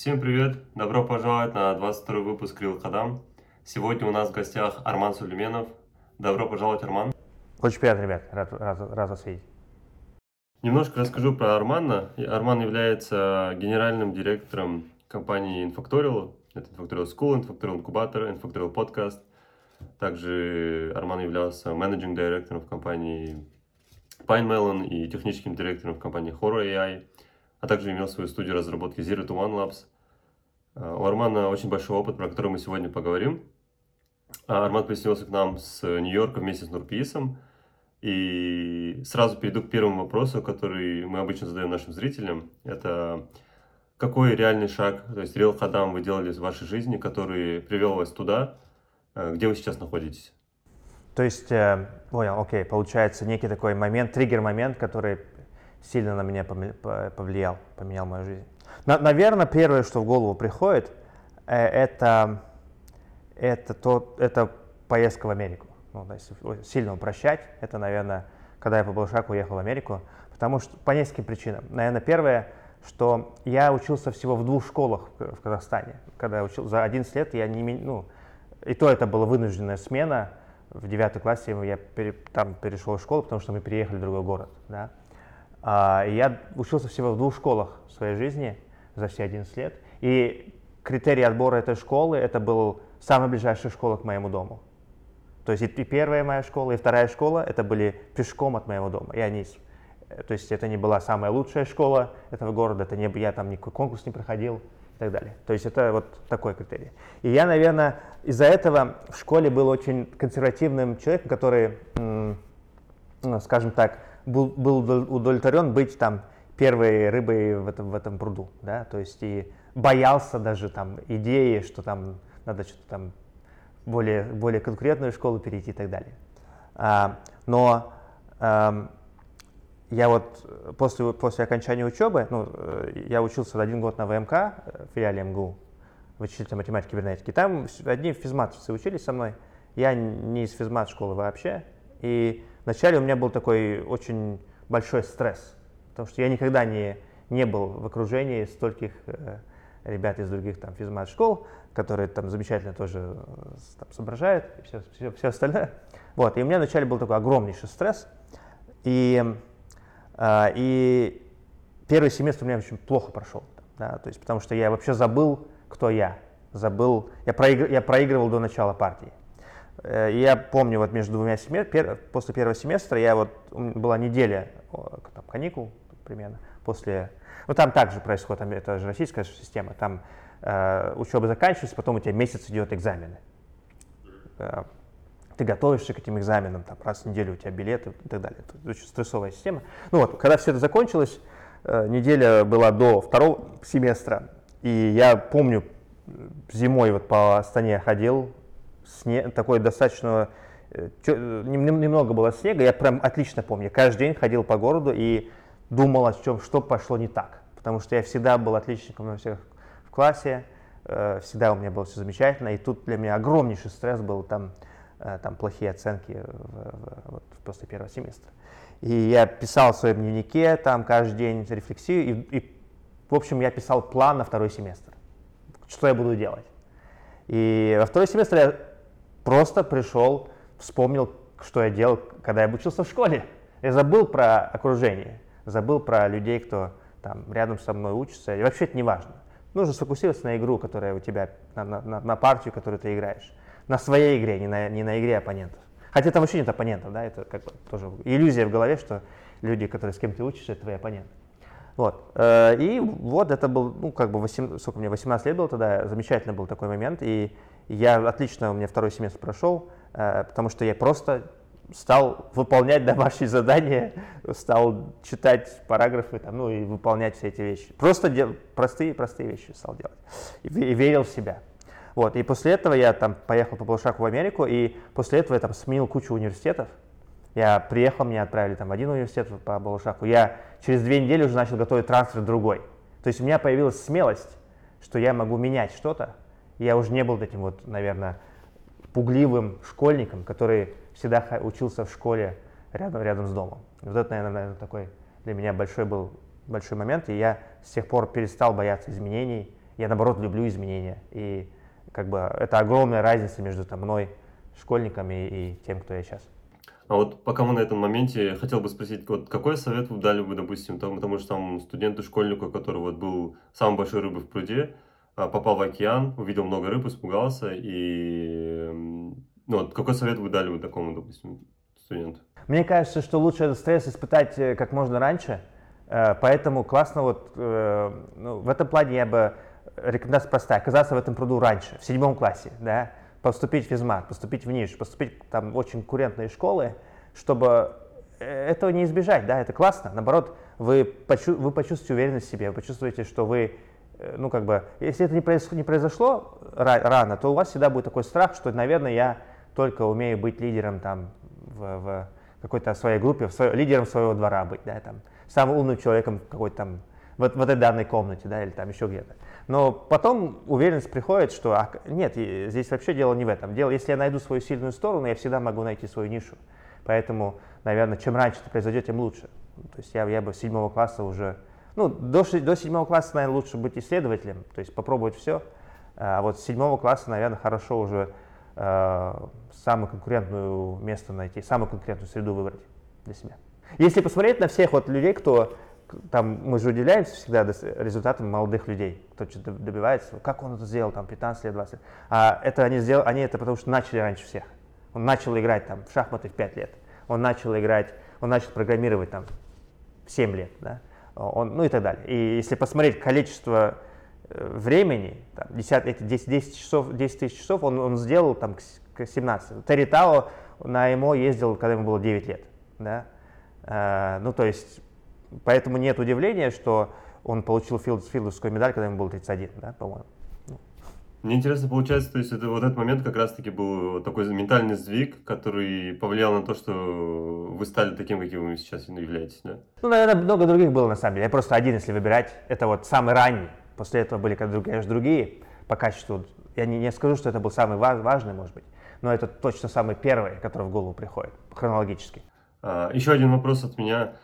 Всем привет! Добро пожаловать на 22 выпуск Рил Кадам. Сегодня у нас в гостях Арман Сулейменов. Добро пожаловать, Арман. Очень приятно, ребят. Рад, рад, рад вас видеть. Немножко расскажу про Армана. Арман является генеральным директором компании Infactorial. Это Infactorial School, Infactorial Incubator, Infactorial Podcast. Также Арман являлся менеджинг директором в компании Pine Melon и техническим директором в компании Horror AI а также имел свою студию разработки Zero to One Labs. А, у Армана очень большой опыт, про который мы сегодня поговорим. А, Арман присоединился к нам с Нью-Йорка вместе с Нурписом. И сразу перейду к первому вопросу, который мы обычно задаем нашим зрителям. Это какой реальный шаг, то есть реал ходам вы делали в вашей жизни, который привел вас туда, э, где вы сейчас находитесь? То есть, э, понял, окей, получается некий такой момент, триггер-момент, который сильно на меня повлиял, поменял мою жизнь. На, наверное, первое, что в голову приходит, э, это, это, то, это поездка в Америку. Ну, если сильно упрощать, это, наверное, когда я по Балшаку уехал в Америку, потому что по нескольким причинам. Наверное, первое, что я учился всего в двух школах в Казахстане. Когда я учил за 11 лет, я не, ну, и то это была вынужденная смена. В девятом классе я пере, там перешел в школу, потому что мы переехали в другой город. Да? А, я учился всего в двух школах в своей жизни за все 11 лет. И критерий отбора этой школы, это был самая ближайшая школа к моему дому. То есть и первая моя школа, и вторая школа, это были пешком от моего дома. И они, то есть это не была самая лучшая школа этого города, это не, я там никакой конкурс не проходил и так далее. То есть это вот такой критерий. И я, наверное, из-за этого в школе был очень консервативным человеком, который, скажем так, был, был удовлетворен быть там первой рыбой в этом, в этом пруду, да, то есть и боялся даже там идеи, что там надо что-то там более, более конкурентную школу перейти и так далее. А, но а, я вот после, после окончания учебы, ну, я учился один год на ВМК, в филиале МГУ, в учителя математики и кибернетики. Там одни физматовцы учились со мной. Я не из физмат школы вообще. И Вначале у меня был такой очень большой стресс, потому что я никогда не, не был в окружении стольких э, ребят из других там физмат-школ, которые там замечательно тоже э, там, соображают и все, все, все остальное. Вот, и у меня вначале был такой огромнейший стресс, и, э, и первый семестр у меня очень плохо прошел, да, то есть потому что я вообще забыл, кто я, забыл, я, проигр, я проигрывал до начала партии. Э, я помню, вот между двумя семестрами, после первого семестра, я вот, была неделя там, каникул примерно, после, ну там также происходит, там, это же российская система, там э, учеба заканчивается, потом у тебя месяц идет экзамены. Э, ты готовишься к этим экзаменам, там, раз в неделю у тебя билеты и так далее. Это очень стрессовая система. Ну вот, когда все это закончилось, э, неделя была до второго семестра, и я помню, зимой вот по Астане ходил, снег, такой достаточно, э, немного было снега, я прям отлично помню, каждый день ходил по городу и думал о чем, что пошло не так, потому что я всегда был отличником на всех в классе, э, всегда у меня было все замечательно, и тут для меня огромнейший стресс был там, э, там плохие оценки в, в, после первого семестра. И я писал в своем дневнике там каждый день рефлексию, и, и в общем, я писал план на второй семестр, что я буду делать. И во второй семестр я Просто пришел, вспомнил, что я делал, когда я обучился в школе. Я забыл про окружение, забыл про людей, кто там рядом со мной учится. И вообще это не важно. Нужно сфокусироваться на игру, которая у тебя, на, на, на партию, которую ты играешь. На своей игре, не на, не на игре оппонентов. Хотя там вообще нет оппонентов, да, это как бы тоже иллюзия в голове, что люди, которые с кем ты учишься, это твои оппоненты. Вот. Э, и вот это был, ну, как бы, 8, сколько мне, 18 лет было тогда, замечательный был такой момент, и я отлично, у меня второй семестр прошел, э, потому что я просто стал выполнять домашние задания, стал читать параграфы, там, ну и выполнять все эти вещи. Просто дел, простые, простые вещи стал делать. И, верил в себя. Вот, и после этого я там поехал по полшаку в Америку, и после этого я там сменил кучу университетов. Я приехал, меня отправили там в один университет по Балашаку. Я через две недели уже начал готовить трансфер в другой. То есть у меня появилась смелость, что я могу менять что-то, я уже не был этим вот, наверное, пугливым школьником, который всегда учился в школе рядом, рядом с домом. Вот это, наверное, такой для меня большой был большой момент, и я с тех пор перестал бояться изменений. Я, наоборот, люблю изменения. И как бы это огромная разница между там, мной, школьниками и тем, кто я сейчас. А вот пока мы на этом моменте, хотел бы спросить, вот какой совет вы дали бы, допустим, тому, тому же там студенту, школьнику, который вот был самой большой рыбой в пруде, попал в океан, увидел много рыб, испугался, и ну, вот какой совет вы дали бы такому, допустим, студенту? Мне кажется, что лучше этот стресс испытать э, как можно раньше, э, поэтому классно вот э, ну, в этом плане я бы рекомендация простая, оказаться в этом пруду раньше, в седьмом классе, да, поступить в физмат, поступить в НИШ, поступить там в очень конкурентные школы, чтобы этого не избежать, да, это классно. Наоборот, вы, почу вы почувствуете уверенность в себе, вы почувствуете, что вы, ну, как бы, если это не, произошло, не произошло рано, то у вас всегда будет такой страх, что, наверное, я только умею быть лидером там в, в какой-то своей группе, в свой, лидером своего двора быть, да, там, самым умным человеком какой-то там, в, в этой данной комнате, да, или там еще где-то. Но потом уверенность приходит, что а, нет, здесь вообще дело не в этом. Дело, если я найду свою сильную сторону, я всегда могу найти свою нишу. Поэтому, наверное, чем раньше это произойдет, тем лучше. То есть я, я бы с седьмого класса уже, ну, до, до седьмого класса, наверное, лучше быть исследователем, то есть попробовать все. А вот с седьмого класса, наверное, хорошо уже э, самую конкурентную место найти, самую конкурентную среду выбрать для себя. Если посмотреть на всех вот людей, кто там мы же удивляемся всегда результатам молодых людей, кто что-то добивается, как он это сделал, там, 15 лет, 20 лет. А это они сделали, они это потому что начали раньше всех. Он начал играть там в шахматы в 5 лет, он начал играть, он начал программировать там в 7 лет, да, он, ну и так далее. И если посмотреть количество э, времени, там, 10, эти 10, 10, часов, 10 тысяч часов он, он сделал там к 17. Терри Тао на ему ездил, когда ему было 9 лет, да, а, ну то есть Поэтому нет удивления, что он получил филд, филдовскую медаль, когда ему было 31, да, по-моему. Мне интересно, получается, то есть это вот этот момент как раз-таки был такой ментальный сдвиг, который повлиял на то, что вы стали таким, каким вы сейчас являетесь, да? Ну, наверное, много других было на самом деле. Я просто один, если выбирать, это вот самый ранний. После этого были, конечно, другие по качеству. Я не, не скажу, что это был самый важный, может быть, но это точно самый первый, который в голову приходит, хронологически. А, еще один вопрос от меня.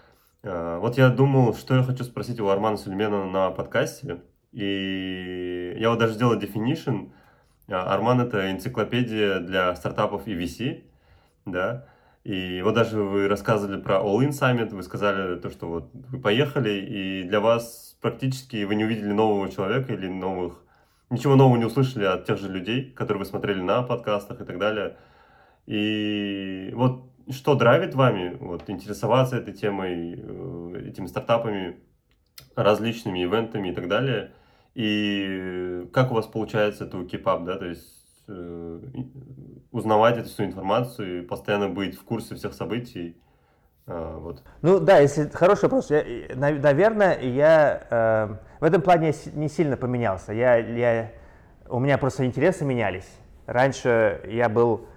А, вот я думал, что я хочу спросить у Армана Сулеймена на подкасте. И я вот даже сделал definition. А, Арман — это энциклопедия для стартапов и VC, да. И вот даже вы рассказывали про All In Summit, вы сказали то, что вот вы поехали, и для вас практически вы не увидели нового человека или новых... Ничего нового не услышали от тех же людей, которые вы смотрели на подкастах и так далее. И вот что драйвит вами вот, интересоваться этой темой, э, этими стартапами, различными ивентами и так далее? И как у вас получается это up, да, то есть э, узнавать эту всю информацию и постоянно быть в курсе всех событий? А, вот. Ну да, если хороший вопрос. Я, наверное, я э, в этом плане не сильно поменялся. Я, я, у меня просто интересы менялись. Раньше я был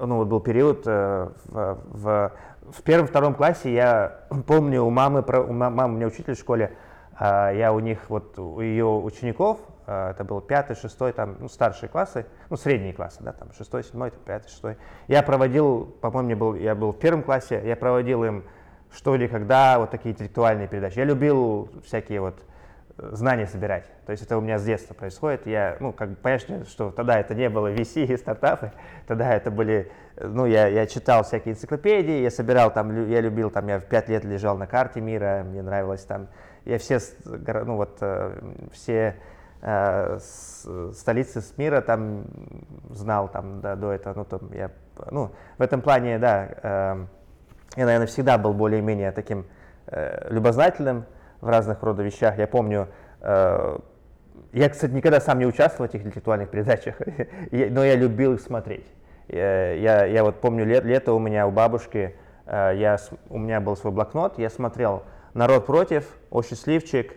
ну вот был период э, в, в, в первом-втором классе, я помню, у мамы, у мамы, у меня учитель в школе, э, я у них, вот у ее учеников, э, это был пятый, шестой, там, ну, старшие классы, ну, средние классы, да, там, шестой, седьмой, там, пятый, шестой. Я проводил, по-моему, был, я был в первом классе, я проводил им что ли, когда, вот такие интеллектуальные передачи. Я любил всякие вот знания собирать. То есть это у меня с детства происходит. Я, ну, как бы, понятно, что тогда это не было VC и стартапы, тогда это были, ну, я, я читал всякие энциклопедии, я собирал там, я любил, там, я в пять лет лежал на карте мира, мне нравилось там, я все, ну, вот, э, все э, столицы с мира там знал там, да, до этого, ну, там, я, ну, в этом плане, да, э, я, наверное, всегда был более-менее таким э, любознательным, в разных рода вещах. Я помню, э, я, кстати, никогда сам не участвовал в этих интеллектуальных передачах, но я любил их смотреть. Я, я, я вот помню лет, лето у меня у бабушки, э, я, у меня был свой блокнот, я смотрел «Народ против», «О счастливчик»,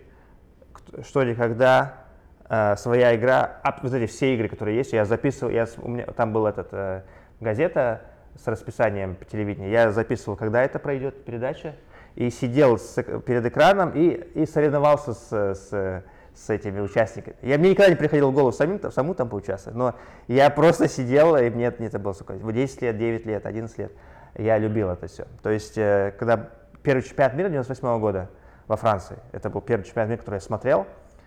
«Что ли когда», э, «Своя игра», а, вот эти все игры, которые есть, я записывал, я, у меня, там была эта газета с расписанием по телевидению, я записывал, когда это пройдет передача, и сидел с, перед экраном и, и соревновался с, с, с этими участниками. Я, мне никогда не приходило в голову самим, саму там поучаствовать, но я просто сидел, и мне, мне это было сколько, 10 лет, 9 лет, 11 лет. Я любил это все. То есть, э, когда первый чемпионат мира 98 -го года во Франции, это был первый чемпионат мира, который я смотрел,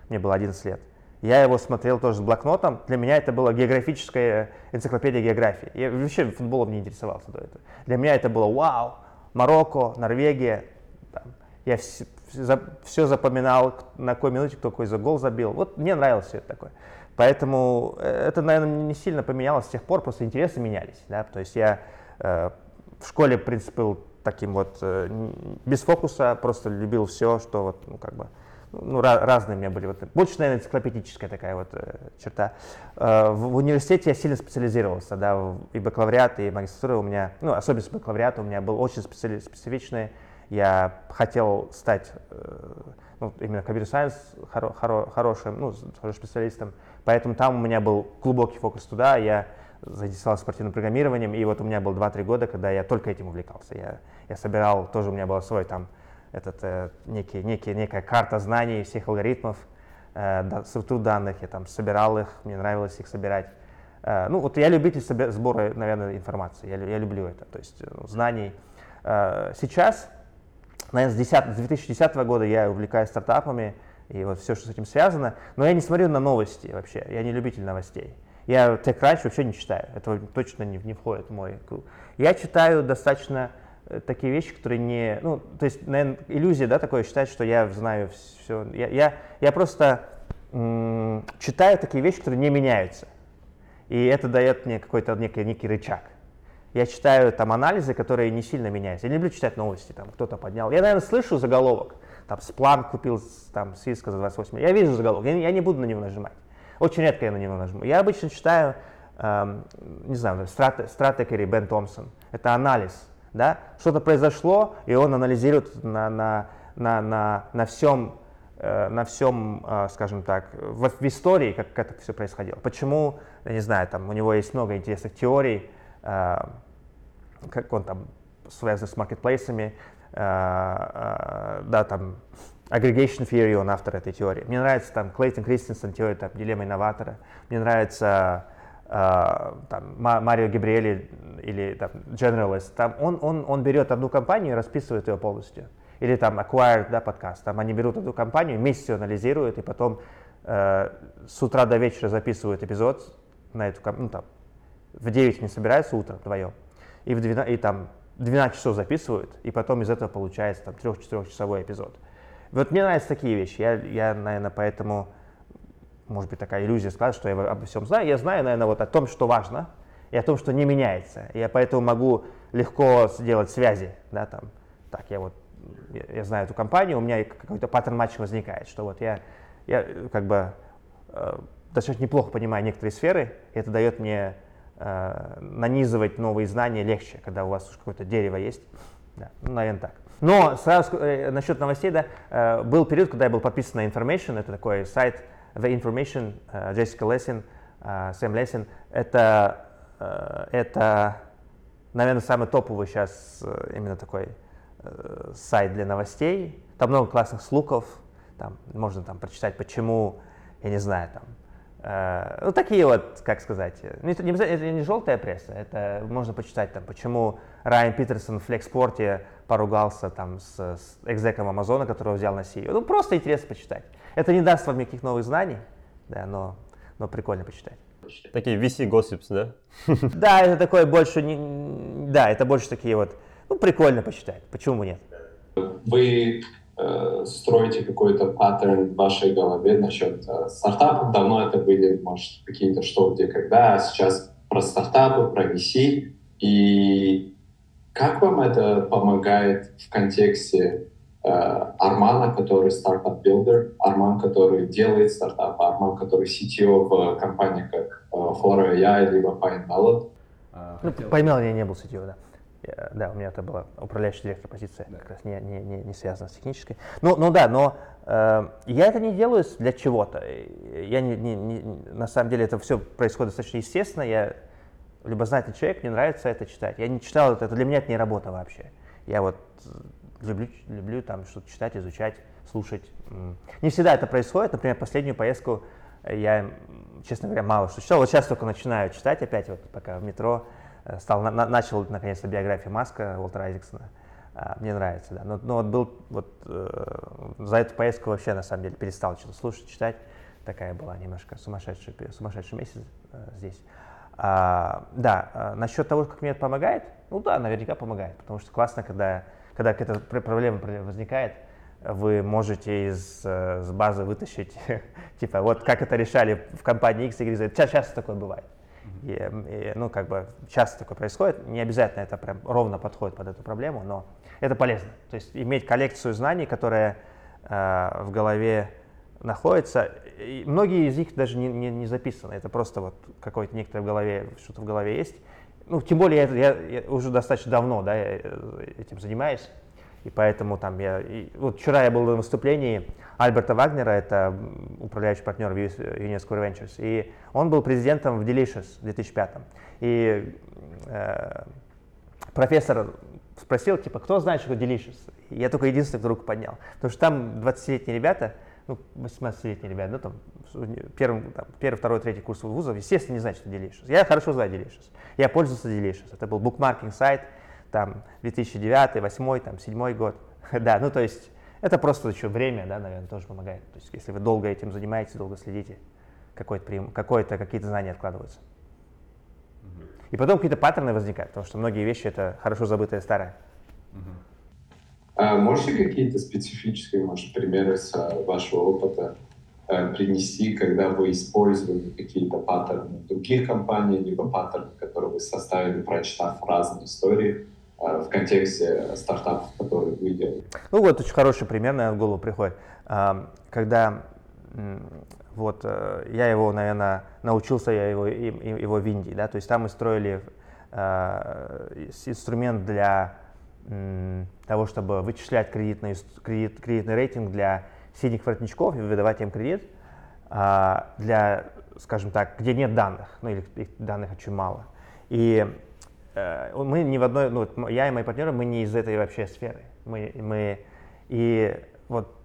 мне было 11 лет, Я его смотрел тоже с блокнотом. Для меня это была географическая энциклопедия географии. Я вообще футболом не интересовался до этого. Для меня это было вау, Марокко, Норвегия. Там. Я все, все запоминал, на какой минуте кто какой за гол забил. Вот мне нравилось все это такое. Поэтому э, это, наверное, не сильно поменялось с тех пор, просто интересы менялись. Да? То есть я э, в школе, в принципе, был таким вот э, без фокуса, просто любил все, что вот, ну, как бы, ну, разные у меня были. Вот, больше, наверное, энциклопедическая такая вот э, черта. Э, в, в университете я сильно специализировался, да, и бакалавриат, и магистратура у меня, ну, особенно бакалавриат у меня был очень специ, специфичный. Я хотел стать, э, ну, именно компьютер-сайенс хоро, хоро, хорошим, ну, специалистом, поэтому там у меня был глубокий фокус туда, я заинтересовался спортивным программированием, и вот у меня был 2-3 года, когда я только этим увлекался. Я, я собирал, тоже у меня был свой там этот, э, некий, некий, некая карта знаний всех алгоритмов, э, да, структур данных, я там собирал их, мне нравилось их собирать. Э, ну, вот я любитель сбора, наверное, информации, я, я люблю это, то есть ну, знаний. Э, сейчас, наверное, с, 10, с 2010 года я увлекаюсь стартапами, и вот все, что с этим связано, но я не смотрю на новости вообще, я не любитель новостей. Я TechCrunch вообще не читаю, это точно не, не входит в мой круг. Я читаю достаточно Э, такие вещи, которые не... Ну, то есть, наверное, иллюзия, да, такое считать, что я знаю все. Я, я, я просто м- читаю такие вещи, которые не меняются. И это дает мне какой-то некий, некий рычаг. Я читаю там анализы, которые не сильно меняются. Я не люблю читать новости, там кто-то поднял. Я, наверное, слышу заголовок. Там Сплан купил там Сиска за 28 Я вижу заголовок, я, я не буду на него нажимать. Очень редко я на него нажму. Я обычно читаю, эм, не знаю, Стратегери Бен Томпсон. Это анализ да, что-то произошло, и он анализирует на, на, на, на, на всем, э, на всем, э, скажем так, в, в истории, как, как это все происходило. Почему, я не знаю, там у него есть много интересных теорий, э, как он там связан с маркетплейсами, да, там, aggregation theory, он автор этой теории. Мне нравится там Клейтон Кристенсен, теория там, дилемма инноватора. Мне нравится Uh, там, Марио Габриэли или там, Generalist, там он, он, он берет одну компанию и расписывает ее полностью. Или там Acquired, да, подкаст, там они берут одну компанию, месяц ее анализируют, и потом э, с утра до вечера записывают эпизод на эту компанию, ну, там, в 9 не собираются утром вдвоем, и, в 12, и там 12 часов записывают, и потом из этого получается там 3-4 часовой эпизод. Вот мне нравятся такие вещи, я, я наверное, поэтому может быть, такая иллюзия сказать, что я обо всем знаю. Я знаю, наверное, вот о том, что важно, и о том, что не меняется. Я поэтому могу легко сделать связи, да, там, так, я вот, я, я знаю эту компанию, у меня какой-то паттерн матча возникает, что вот я, я как бы э, достаточно неплохо понимаю некоторые сферы, и это дает мне э, нанизывать новые знания легче, когда у вас какое-то дерево есть. Да, ну, наверное, так. Но сразу э, насчет новостей, да, э, был период, когда я был подписан на Information, это такой сайт, The Information, uh, Джессика Лессин, uh, Сэм Лессин, это, uh, это, наверное, самый топовый сейчас именно такой сайт для новостей. Там много классных слухов, там можно там прочитать, почему, я не знаю, там, ну, такие вот, как сказать, не, не, это не желтая пресса, это можно почитать, там, почему Райан Питерсон в флекспорте поругался там с, с экзеком Амазона, которого взял на CEO. Ну, просто интересно почитать. Это не даст вам никаких новых знаний, да, но, но прикольно почитать. Такие VC gossips, да? Да, это такое больше, не, да, это больше такие вот, ну, прикольно почитать, почему нет? Вы э, строите какой-то паттерн в вашей голове насчет э, стартапов, давно это были, может, какие-то что, где, когда, а сейчас про стартапы, про VC, и как вам это помогает в контексте Э, Армана, который стартап-билдер, Арман, который делает стартап, Арман, который CTO в компании как э, Fora AI, либо Pinemelon. А, ну, Pine я не был CTO, да. Я, да, у меня это была управляющая директор позиция, да. как раз не, не, не, не связана с технической. Ну, ну да, но э, я это не делаю для чего-то. Я не, не, не, на самом деле это все происходит достаточно естественно. Я любознательный человек, мне нравится это читать. Я не читал это, это для меня это не работа вообще. Я вот люблю, люблю там что-то читать, изучать, слушать. Не всегда это происходит. Например, последнюю поездку я, честно говоря, мало что читал. Вот сейчас только начинаю читать опять, вот пока в метро э, стал, на, начал наконец-то биографию Маска, Уолтера Айзексона. А, мне нравится, да. Но, но вот был вот э, за эту поездку вообще на самом деле перестал что-то слушать, читать. такая была немножко сумасшедший, сумасшедший месяц э, здесь. А, да, а, насчет того, как мне это помогает, ну да, наверняка помогает, потому что классно, когда, когда какая-то проблема возникает, вы можете из э, с базы вытащить, типа, вот как это решали в компании X, Y, Z. Часто такое бывает. И, и, ну, как бы часто такое происходит. Не обязательно это прям ровно подходит под эту проблему, но это полезно. То есть иметь коллекцию знаний, которая э, в голове находится. И многие из них даже не, не, не записаны. Это просто вот какой-то некоторое в голове, что-то в голове есть. Ну, тем более я, я, я уже достаточно давно да, э, этим занимаюсь. И поэтому там я... И, вот вчера я был на выступлении Альберта Вагнера, это управляющий партнер в UNESCO Ventures, и он был президентом в Delicious в 2005. И э, профессор спросил, типа, кто знает, что такое Delicious? И я только единственный, кто руку поднял. Потому что там 20-летние ребята, ну, 18-летние ребята, ну, там, первый, там, первый, второй, третий курс вузов, естественно, не знают, что Delicious. Я хорошо знаю Delicious. Я пользовался Delicious. Это был букмаркинг сайт, там, 2009, 2008, там, 2007 год. да, ну, то есть, это просто еще время, да, наверное, тоже помогает. То есть, если вы долго этим занимаетесь, долго следите, какое-то, какое-то, какие-то знания откладываются. И потом какие-то паттерны возникают, потому что многие вещи это хорошо забытое старое. А можете какие-то специфические, может, примеры с а, вашего опыта э, принести, когда вы использовали какие-то паттерны других компаний, либо паттерны, которые вы составили, прочитав разные истории в контексте стартапов, которые вы делаете? Ну вот очень хороший пример, наверное, в голову приходит. Когда вот э, я его, наверное, научился я его, его в Индии, да, то есть там мы строили э, инструмент для того, чтобы вычислять кредитный, кредит, кредитный рейтинг для синих воротничков и выдавать им кредит, а, для, скажем так, где нет данных, ну или данных очень мало. И э, мы не в одной, ну, я и мои партнеры, мы не из этой вообще сферы. Мы, мы, и вот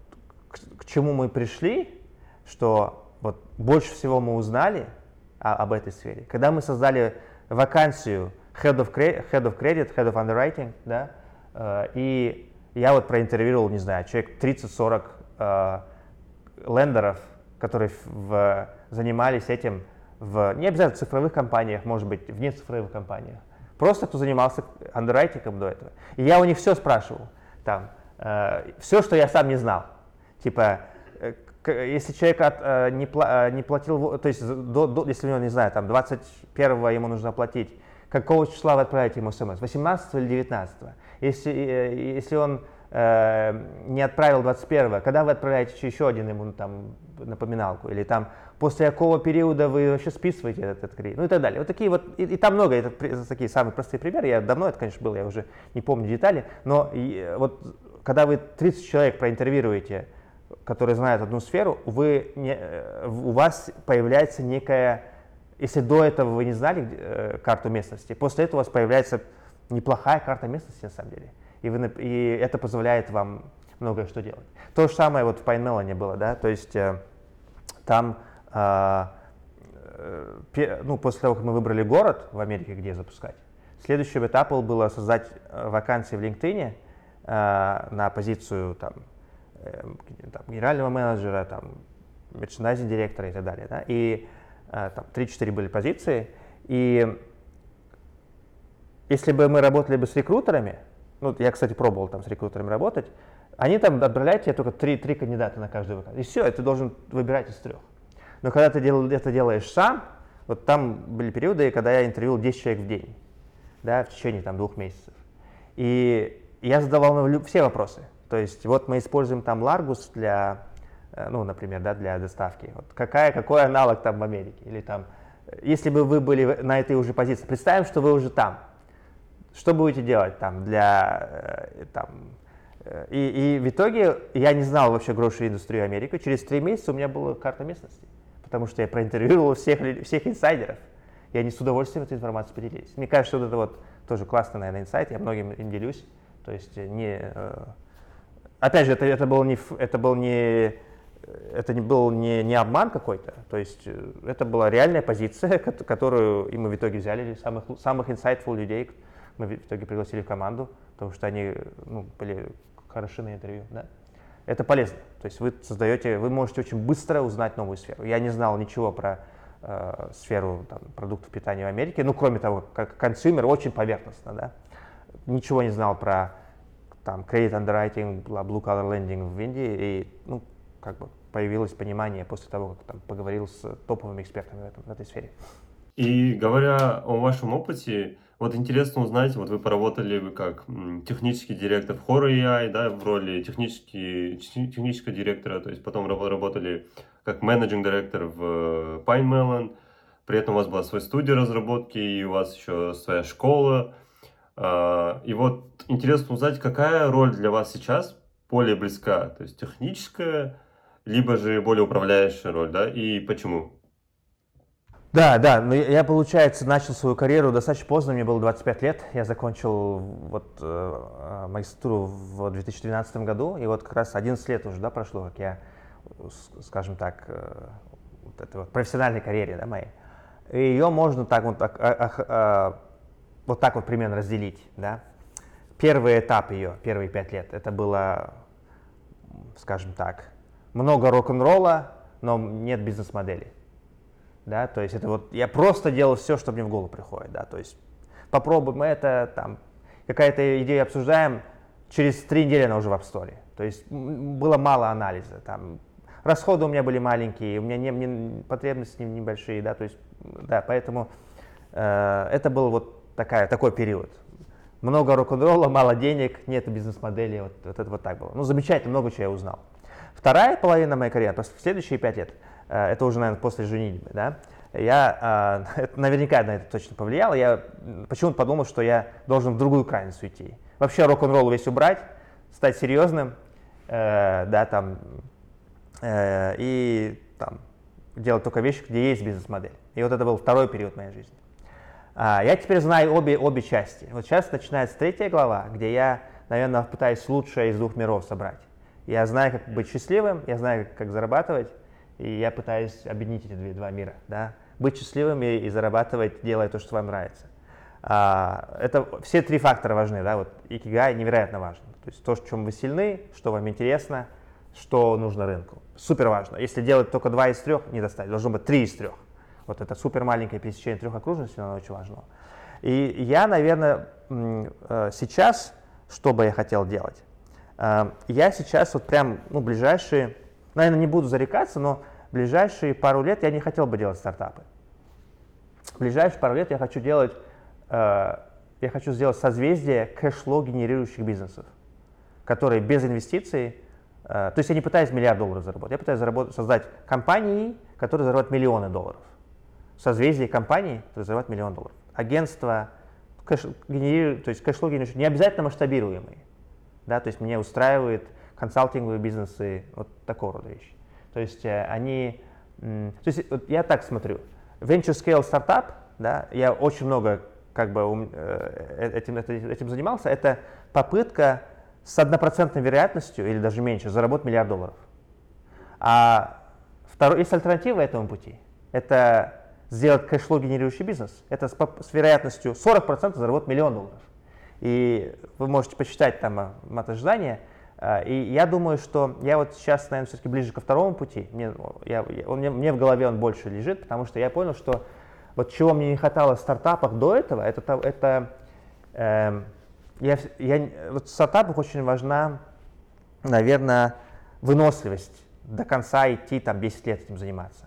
к, к чему мы пришли, что вот больше всего мы узнали о, об этой сфере, когда мы создали вакансию Head of, head of Credit, Head of Underwriting, да, э, и я вот проинтервьюировал, не знаю, человек 30-40 э, лендеров, которые в, занимались этим в, не обязательно в цифровых компаниях, может быть, в нецифровых компаниях. Просто кто занимался андеррайтингом до этого. И я у них все спрашивал, там, э, все, что я сам не знал. Типа, если человек от, э, не, пла, э, не платил, то есть до, до, если у него, не знаю, там 21 ему нужно платить, какого числа вы отправляете ему смс? 18 или 19? Если, э, если он э, не отправил 21, когда вы отправляете еще один ему там напоминалку? Или там после какого периода вы вообще списываете этот, этот кредит? Ну и так далее. Вот такие вот, и, и там много, это такие самые простые примеры. Я давно это, конечно, был, я уже не помню детали, но и, вот когда вы 30 человек проинтервьюируете, которые знают одну сферу, вы не, э, у вас появляется некая, если до этого вы не знали э, карту местности, после этого у вас появляется неплохая карта местности на самом деле. И, вы, и это позволяет вам многое что делать. То же самое вот в PineMelon было, да, то есть э, там, э, э, ну, после того, как мы выбрали город в Америке, где запускать, следующим этапом было создать э, вакансии в LinkedIn э, на позицию там Эм, там, генерального менеджера, там, мерчендайзинг директора и так далее. Да? И э, там 3-4 были позиции. И если бы мы работали бы с рекрутерами, ну, я, кстати, пробовал там с рекрутерами работать, они там отправляют тебе только 3, 3 кандидата на каждую вакансию. И все, ты должен выбирать из трех. Но когда ты дел, это делаешь сам, вот там были периоды, когда я интервьюил 10 человек в день, да, в течение там двух месяцев. И я задавал все вопросы. То есть вот мы используем там Largus для, э, ну, например, да, для доставки. Вот какая, какой аналог там в Америке? Или там, если бы вы были на этой уже позиции, представим, что вы уже там. Что будете делать там для, э, там, э, и, и в итоге я не знал вообще грошей индустрию Америки. Через три месяца у меня была карта местности, потому что я проинтервьюировал всех, всех инсайдеров. И они с удовольствием этой информацией поделились. Мне кажется, что это вот тоже классный, наверное, инсайт, я многим им делюсь. То есть не, опять же, это, это был не, это был не, это не был не, не обман какой-то, то есть э, это была реальная позиция, которую и мы в итоге взяли самых, самых insightful людей, мы в итоге пригласили в команду, потому что они ну, были хороши на интервью. Да? это полезно. То есть вы создаете, вы можете очень быстро узнать новую сферу. Я не знал ничего про э, сферу там, продуктов питания в Америке, ну, кроме того, как consumer, очень поверхностно, да. Ничего не знал про там credit underwriting, blue collar lending в Индии, и, ну, как бы появилось понимание после того, как там поговорил с топовыми экспертами в, этом, в этой сфере. И говоря о вашем опыте, вот интересно узнать, вот вы поработали вы как технический директор в Horror AI, да, в роли технический, технического директора, то есть потом работали как менеджинг директор в э, Pine при этом у вас была своя студия разработки, и у вас еще своя школа. А, и вот интересно узнать, какая роль для вас сейчас более близка, то есть техническая, либо же более управляющая роль, да, и почему? Да, да, но я, получается, начал свою карьеру достаточно поздно, мне было 25 лет, я закончил вот э, магистратуру в 2012 году, и вот как раз 11 лет уже, да, прошло, как я, скажем так, э, вот этой вот профессиональной карьере, да, моей. И ее можно так вот, а, а, а, вот так вот примерно разделить, да. Первый этап ее, первые пять лет, это было, скажем так, много рок-н-ролла, но нет бизнес-модели да, то есть это вот я просто делал все, что мне в голову приходит, да, то есть попробуем это, там, какая-то идея обсуждаем, через три недели она уже в App Store, то есть было мало анализа, там, расходы у меня были маленькие, у меня не, не потребности небольшие, да, то есть, да, поэтому э, это был вот такая, такой период. Много рок-н-ролла, мало денег, нет бизнес-модели, вот, вот это вот так было. Ну, замечательно, много чего я узнал. Вторая половина моей карьеры, то есть следующие пять лет – это уже, наверное, после женитьбы, да, я, э, это наверняка на это точно повлияло, я почему-то подумал, что я должен в другую крайность уйти. Вообще рок-н-ролл весь убрать, стать серьезным, э, да, там, э, и там, делать только вещи, где есть бизнес-модель. И вот это был второй период моей жизни. А, я теперь знаю обе, обе части. Вот сейчас начинается третья глава, где я, наверное, пытаюсь лучшее из двух миров собрать. Я знаю, как быть счастливым, я знаю, как зарабатывать, и я пытаюсь объединить эти два мира, да, быть счастливым и, зарабатывать, делая то, что вам нравится. А, это все три фактора важны, да, вот икигай невероятно важен. То есть то, в чем вы сильны, что вам интересно, что нужно рынку. Супер важно. Если делать только два из трех, не достать, должно быть три из трех. Вот это супер маленькое пересечение трех окружностей, оно очень важно. И я, наверное, э, сейчас, что бы я хотел делать? Э, я сейчас вот прям, ну, ближайшие, наверное, не буду зарекаться, но ближайшие пару лет я не хотел бы делать стартапы. Ближайшие пару лет я хочу делать, э, я хочу сделать созвездие кэшло генерирующих бизнесов, которые без инвестиций, э, то есть я не пытаюсь миллиард долларов заработать, я пытаюсь заработать, создать компании, которые зарабатывают миллионы долларов. Созвездие компаний, которые зарабатывают миллион долларов. Агентство, кэш, генерируют, то есть кэшло генерирующие, не обязательно масштабируемые. Да, то есть меня устраивает консалтинговые бизнесы, вот такого рода вещи. То есть э, они, то есть вот я так смотрю, venture scale стартап, да, я очень много как бы э, этим, этим занимался, это попытка с однопроцентной вероятностью или даже меньше заработать миллиард долларов. А второй, есть альтернатива этому пути. Это сделать кэшло генерирующий бизнес. Это с, с вероятностью 40% заработать миллион долларов. И вы можете посчитать там э, а, и я думаю, что я вот сейчас, наверное, все-таки ближе ко второму пути. Мне, я, он, мне, мне в голове он больше лежит, потому что я понял, что вот чего мне не хватало в стартапах до этого, это, это э, я, я, вот в стартапах очень важна, наверное, выносливость до конца идти, там, 10 лет этим заниматься.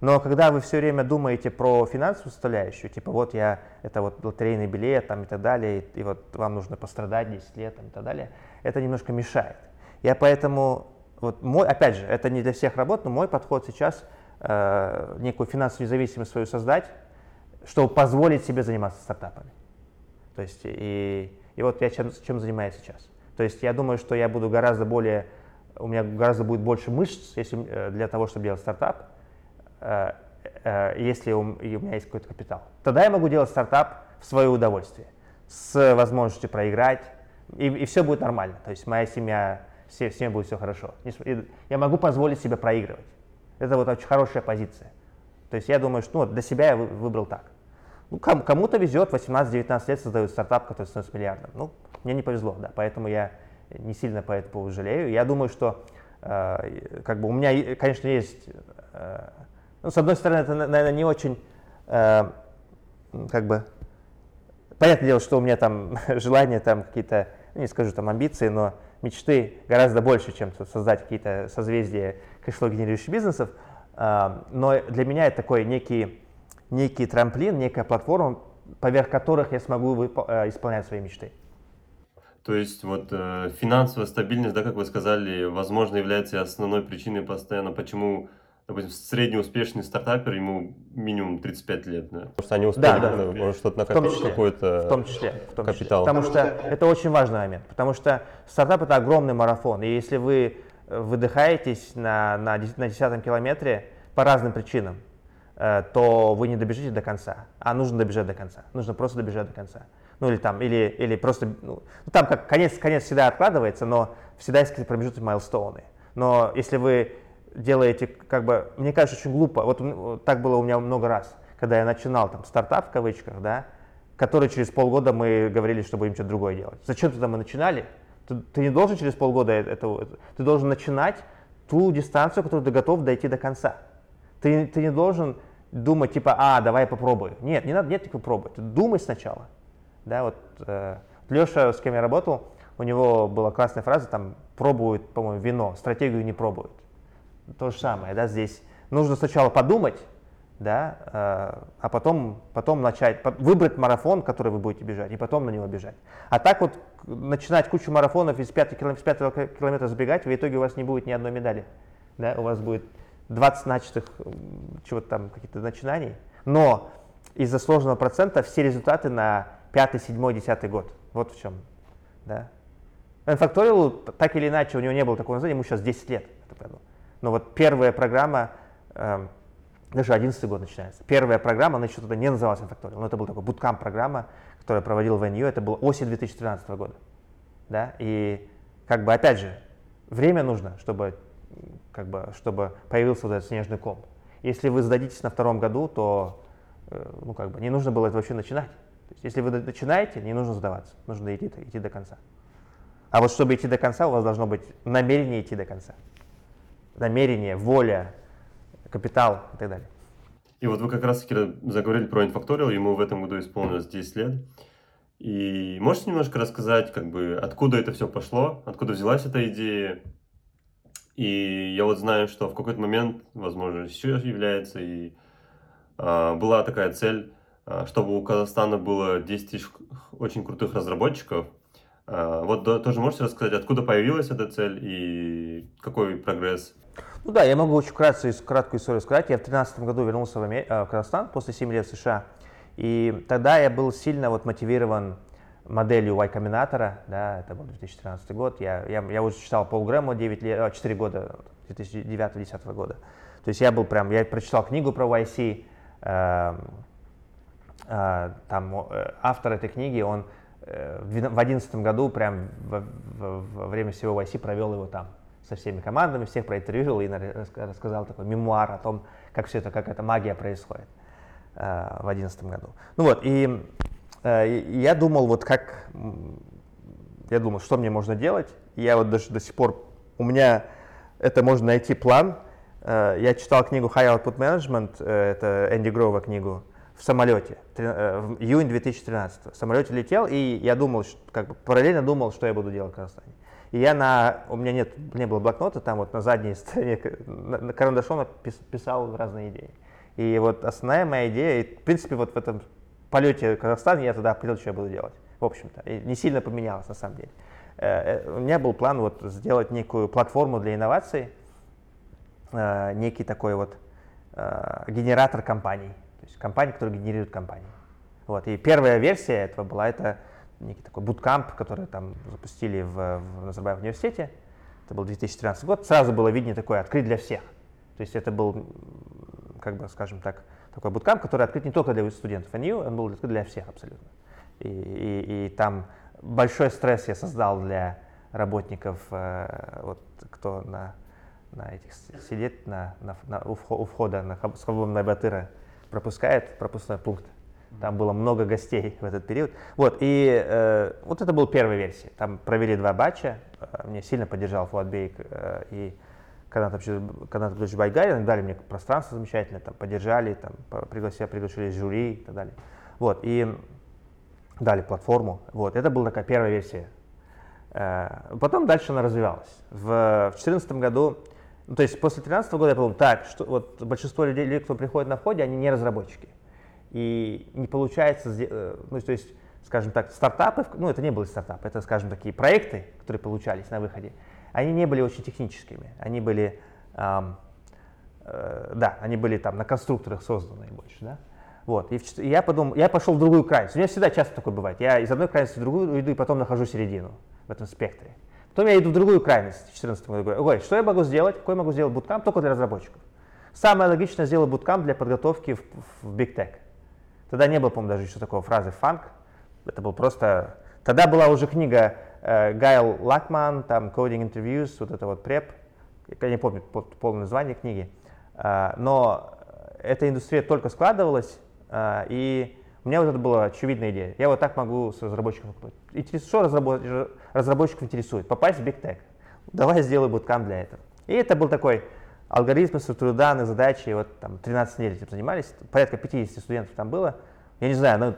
Но когда вы все время думаете про финансовую составляющую, типа вот я, это вот лотерейный билет там, и так далее, и, и вот вам нужно пострадать 10 лет там, и так далее, это немножко мешает. Я поэтому, вот мой, опять же, это не для всех работ, но мой подход сейчас э, некую финансовую независимость свою создать, чтобы позволить себе заниматься стартапами. То есть, и, и вот я чем, чем занимаюсь сейчас. То есть я думаю, что я буду гораздо более, у меня гораздо будет больше мышц если, э, для того, чтобы делать стартап, Э, э, если у меня есть какой-то капитал. Тогда я могу делать стартап в свое удовольствие, с возможностью проиграть, и, и все будет нормально. То есть моя семья, все, всем будет все хорошо. Я могу позволить себе проигрывать. Это вот очень хорошая позиция. То есть я думаю, что ну, для себя я выбрал так. Ну, кому-то везет, 18-19 лет создают стартап, который становится миллиардом. Ну, мне не повезло, да, поэтому я не сильно по этому поводу жалею. Я думаю, что э, как бы у меня, конечно, есть, э, ну, с одной стороны, это, наверное, не очень, э, как бы, понятное дело, что у меня там желания, там какие-то, не скажу там амбиции, но мечты гораздо больше, чем создать какие-то созвездия cash flow генерирующих бизнесов. Э, но для меня это такой некий, некий трамплин, некая платформа, поверх которых я смогу э, исполнять свои мечты. То есть вот э, финансовая стабильность, да, как вы сказали, возможно, является основной причиной постоянно, почему, допустим, среднеуспешный стартапер, ему минимум 35 лет, да? Потому что они успели да, да, да, что-то накопить, какой-то в том числе, в том капитал. Числе. Потому что это очень важный момент, потому что стартап это огромный марафон, и если вы выдыхаетесь на, на, на десятом километре по разным причинам, э, то вы не добежите до конца, а нужно добежать до конца, нужно просто добежать до конца ну или там, или, или просто, ну, ну, там как конец, конец всегда откладывается, но всегда есть какие-то промежуточные майлстоуны. Но если вы делаете, как бы, мне кажется, очень глупо, вот, вот так было у меня много раз, когда я начинал там стартап в кавычках, да, который через полгода мы говорили, что будем что-то другое делать. Зачем тогда мы начинали? Ты, ты не должен через полгода это, это, ты должен начинать ту дистанцию, которую ты готов дойти до конца. Ты, ты не должен думать типа, а, давай попробую. Нет, не надо, нет такой пробовать. Ты думай сначала. Да, вот э, Леша, с кем я работал, у него была классная фраза, там, пробует, по-моему, вино, стратегию не пробует. То же самое, да, здесь нужно сначала подумать, да, э, а потом, потом начать, выбрать марафон, который вы будете бежать, и потом на него бежать. А так вот начинать кучу марафонов из пятого километра, с пятого километра забегать, в итоге у вас не будет ни одной медали. Да, у вас будет 20 начатых чего-то там, каких-то начинаний, но из-за сложного процента все результаты на пятый, седьмой, десятый год. Вот в чем. Да. N-Factorial, так или иначе, у него не было такого названия, ему сейчас 10 лет. Но вот первая программа, э, даже 11 год начинается, первая программа, она еще тогда не называлась N-Factorial, но это была такая буткамп программа, которую проводил в NU, это было осень 2013 года. Да? И как бы опять же, время нужно, чтобы, как бы, чтобы появился вот этот снежный ком. Если вы сдадитесь на втором году, то э, ну, как бы, не нужно было это вообще начинать. То есть, если вы начинаете, не нужно сдаваться, нужно идти, идти до конца. А вот чтобы идти до конца, у вас должно быть намерение идти до конца. Намерение, воля, капитал и так далее. И вот вы как раз-таки заговорили про Infactorial, ему в этом году исполнилось 10 лет. И можете немножко рассказать, как бы, откуда это все пошло, откуда взялась эта идея? И я вот знаю, что в какой-то момент, возможно, еще является, и а, была такая цель а, чтобы у Казахстана было 10 тысяч очень крутых разработчиков. А, вот тоже можете рассказать, откуда появилась эта цель и какой прогресс? Ну да, я могу очень вкратце, краткую историю сказать. Я в 2013 году вернулся в, Амер... Э, в Казахстан после 7 лет в США. И тогда я был сильно вот мотивирован моделью Y Combinator, да, это был 2013 год. Я, я, я уже читал Пол Грэму 9 лет, 4 года, 2009-2010 года. То есть я был прям, я прочитал книгу про YC, э, а, там э, автор этой книги, он э, в 2011 году, прям во, во, во время всего YC провел его там со всеми командами, всех проинтервьюировал и рассказал такой мемуар о том, как все это, как эта магия происходит э, в 2011 году. Ну вот, и я думал, вот как, я думал, что мне можно делать, я вот даже до сих пор, у меня это можно найти план, я читал книгу High Output Management, это Энди Грова книгу, в самолете, э, в июнь 2013. В самолете летел, и я думал, как бы параллельно думал, что я буду делать в Казахстане. И я на, у меня нет, не было блокнота, там вот на задней стороне карандашом писал разные идеи. И вот основная моя идея, и, в принципе, вот в этом полете в Казахстан я тогда определил, что я буду делать, в общем-то. Не сильно поменялось на самом деле. Э, э, у меня был план вот сделать некую платформу для инноваций, некий такой вот генератор компаний, есть компания, которая генерирует компании. Вот. И первая версия этого была это некий такой буткамп, который там запустили в, в Назарбаев университете. Это был 2013 год. Сразу было видение такое открыть для всех. То есть это был, как бы, скажем так, такой буткамп, который открыт не только для студентов НИУ, он был открыт для всех абсолютно. И, и, и там большой стресс я создал для работников, э, вот, кто на, на этих сидит на, на, на, у входа на свободного батыра пропускает пропускной пункт. Там было много гостей в этот период. Вот, и э, вот это была первая версия. Там провели два батча, мне сильно поддержал Фуатбейк и Канат Абдулович Байгарин, дали мне пространство замечательное, там, поддержали, там, пригласили, пригласили жюри и так далее. Вот, и дали платформу. Вот, это была такая первая версия. Потом дальше она развивалась. В 2014 году ну, то есть после 2013 года я подумал, так, что вот большинство людей, кто приходит на входе, они не разработчики. И не получается, э, ну, то есть, скажем так, стартапы, ну, это не были стартапы, это, скажем, такие проекты, которые получались на выходе, они не были очень техническими, они были, эм, э, да, они были там на конструкторах созданы больше, да. Вот, и, в, и я подумал, я пошел в другую крайность. У меня всегда часто такое бывает. Я из одной крайности в другую иду и потом нахожу середину в этом спектре. Потом я иду в другую крайность в 2014 году. Говорю, ой, что я могу сделать? Какой я могу сделать буткамп только для разработчиков? Самое логичное сделать буткамп для подготовки в, в Big Tech. Тогда не было, по-моему, даже еще такого фразы фанк. Это был просто... Тогда была уже книга э, Гайл Лакман, там Coding Interviews, вот это вот преп. Я не помню полное название книги. Э, но эта индустрия только складывалась, э, и у меня вот это была очевидная идея. Я вот так могу с разработчиком. Что разработчик, разработчиков интересует? Попасть в Big Tech. Давай сделаю буткамп для этого. И это был такой алгоритм, структуры данных, задачи. Вот там 13 недель этим занимались. Порядка 50 студентов там было. Я не знаю, ну,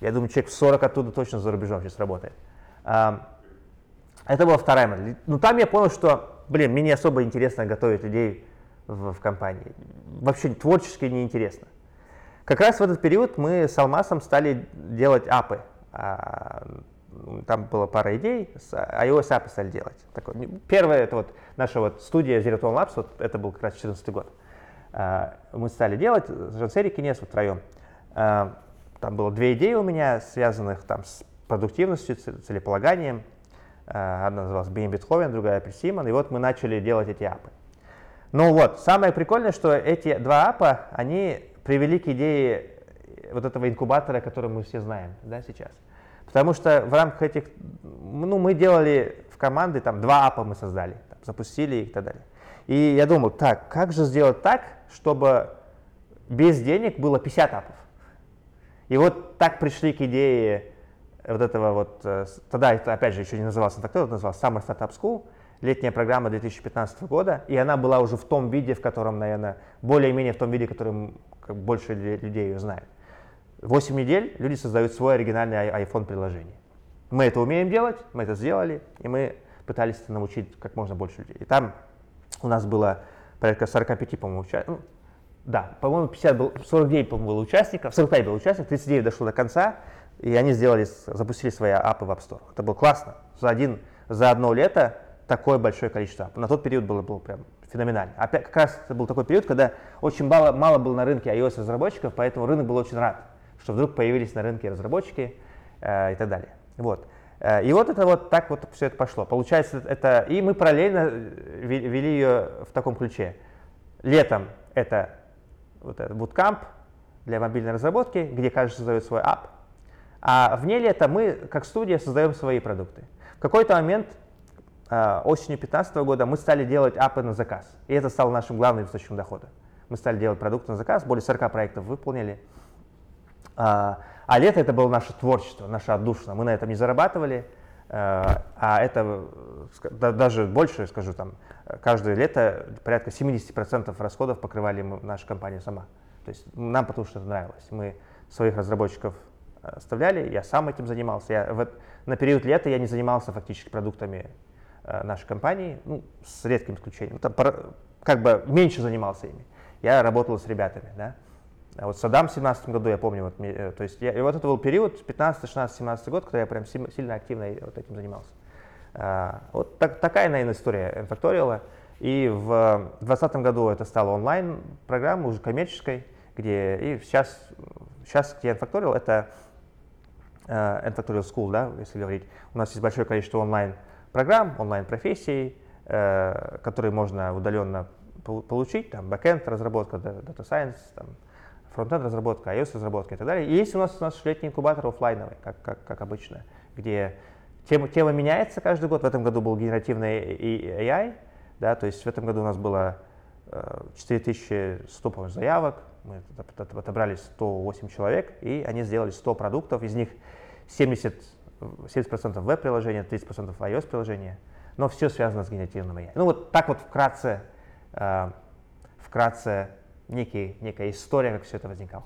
я думаю, человек 40 оттуда точно за рубежом сейчас работает. А, это была вторая модель. Ну, там я понял, что, блин, мне не особо интересно готовить людей в, в компании. Вообще творчески неинтересно. Как раз в этот период мы с Алмасом стали делать апы. А, там была пара идей, iOS апы стали делать. Такой, первое, это вот наша вот студия Zero Tone Labs, вот это был как раз 2014 год. А, мы стали делать, с Жансери Кинес втроем. А, там было две идеи у меня, связанных там с продуктивностью, целеполаганием. Одна называлась Бен Бетховен, другая Присимон. И вот мы начали делать эти апы. Ну вот, самое прикольное, что эти два апа, они привели к идее вот этого инкубатора, который мы все знаем да, сейчас. Потому что в рамках этих, ну, мы делали в команды, там, два апа мы создали, там, запустили их и так далее. И я думал, так, как же сделать так, чтобы без денег было 50 апов? И вот так пришли к идее вот этого вот, э, тогда это опять же еще не назывался Infactor, это назывался Summer Startup School, летняя программа 2015 года, и она была уже в том виде, в котором, наверное, более-менее в том виде, которым как больше людей ее знают. 8 недель люди создают свой оригинальный iPhone-приложение. Мы это умеем делать, мы это сделали, и мы пытались это научить как можно больше людей. И там у нас было порядка 45, по-моему, участников. Ну, да, по-моему, 50 был, 49, по-моему, было участников, 45 было участников, 39 дошло до конца, и они сделали, запустили свои апы в App Store. Это было классно. За, один, за одно лето такое большое количество апов. На тот период было, было прям феноменально. Опять как раз это был такой период, когда очень мало, мало было на рынке iOS разработчиков, поэтому рынок был очень рад, что вдруг появились на рынке разработчики э, и так далее. Вот. Э, и вот это вот так вот все это пошло. Получается, это и мы параллельно э, вели ее в таком ключе. Летом это вот этот bootcamp для мобильной разработки, где каждый создает свой app, а вне лета мы, как студия, создаем свои продукты. В какой-то момент Э, осенью 2015 года мы стали делать апы на заказ. И это стало нашим главным источником дохода. Мы стали делать продукты на заказ, более 40 проектов выполнили. А, а лето это было наше творчество, наша отдушина. Мы на этом не зарабатывали, э, а это даже больше, скажу, там, каждое лето порядка 70% расходов покрывали наша компания сама. То есть нам потому что это нравилось. Мы своих разработчиков э, оставляли, я сам этим занимался. Я в, на период лета я не занимался фактически продуктами Э, нашей компании, ну, с редким исключением, там, как бы меньше занимался ими. Я работал с ребятами, да. А вот Саддам в 17 году, я помню, вот, э, то есть я, и вот это был период, 15, 16, 17 год, когда я прям сильно активно вот этим занимался. А, вот так, такая, наверное, история N-Factorial. И в 2020 году это стало онлайн-программа, уже коммерческой, где и сейчас, сейчас где N-Factorial, это uh, N-Factorial School, да, если говорить. У нас есть большое количество онлайн программ, онлайн-профессий, э, которые можно удаленно получить, там, backend разработка, data science, там, фронтенд разработка, iOS разработка и так далее. И есть у нас, у нас летний инкубатор офлайновый, как, как, как обычно, где тема, тема меняется каждый год. В этом году был генеративный AI, да, то есть в этом году у нас было 4100 по заявок, мы отобрали 108 человек, и они сделали 100 продуктов, из них 70 70% веб-приложения, 30% iOS-приложения, но все связано с генеративным AI. Ну вот так вот вкратце, э, вкратце некий, некая история, как все это возникало.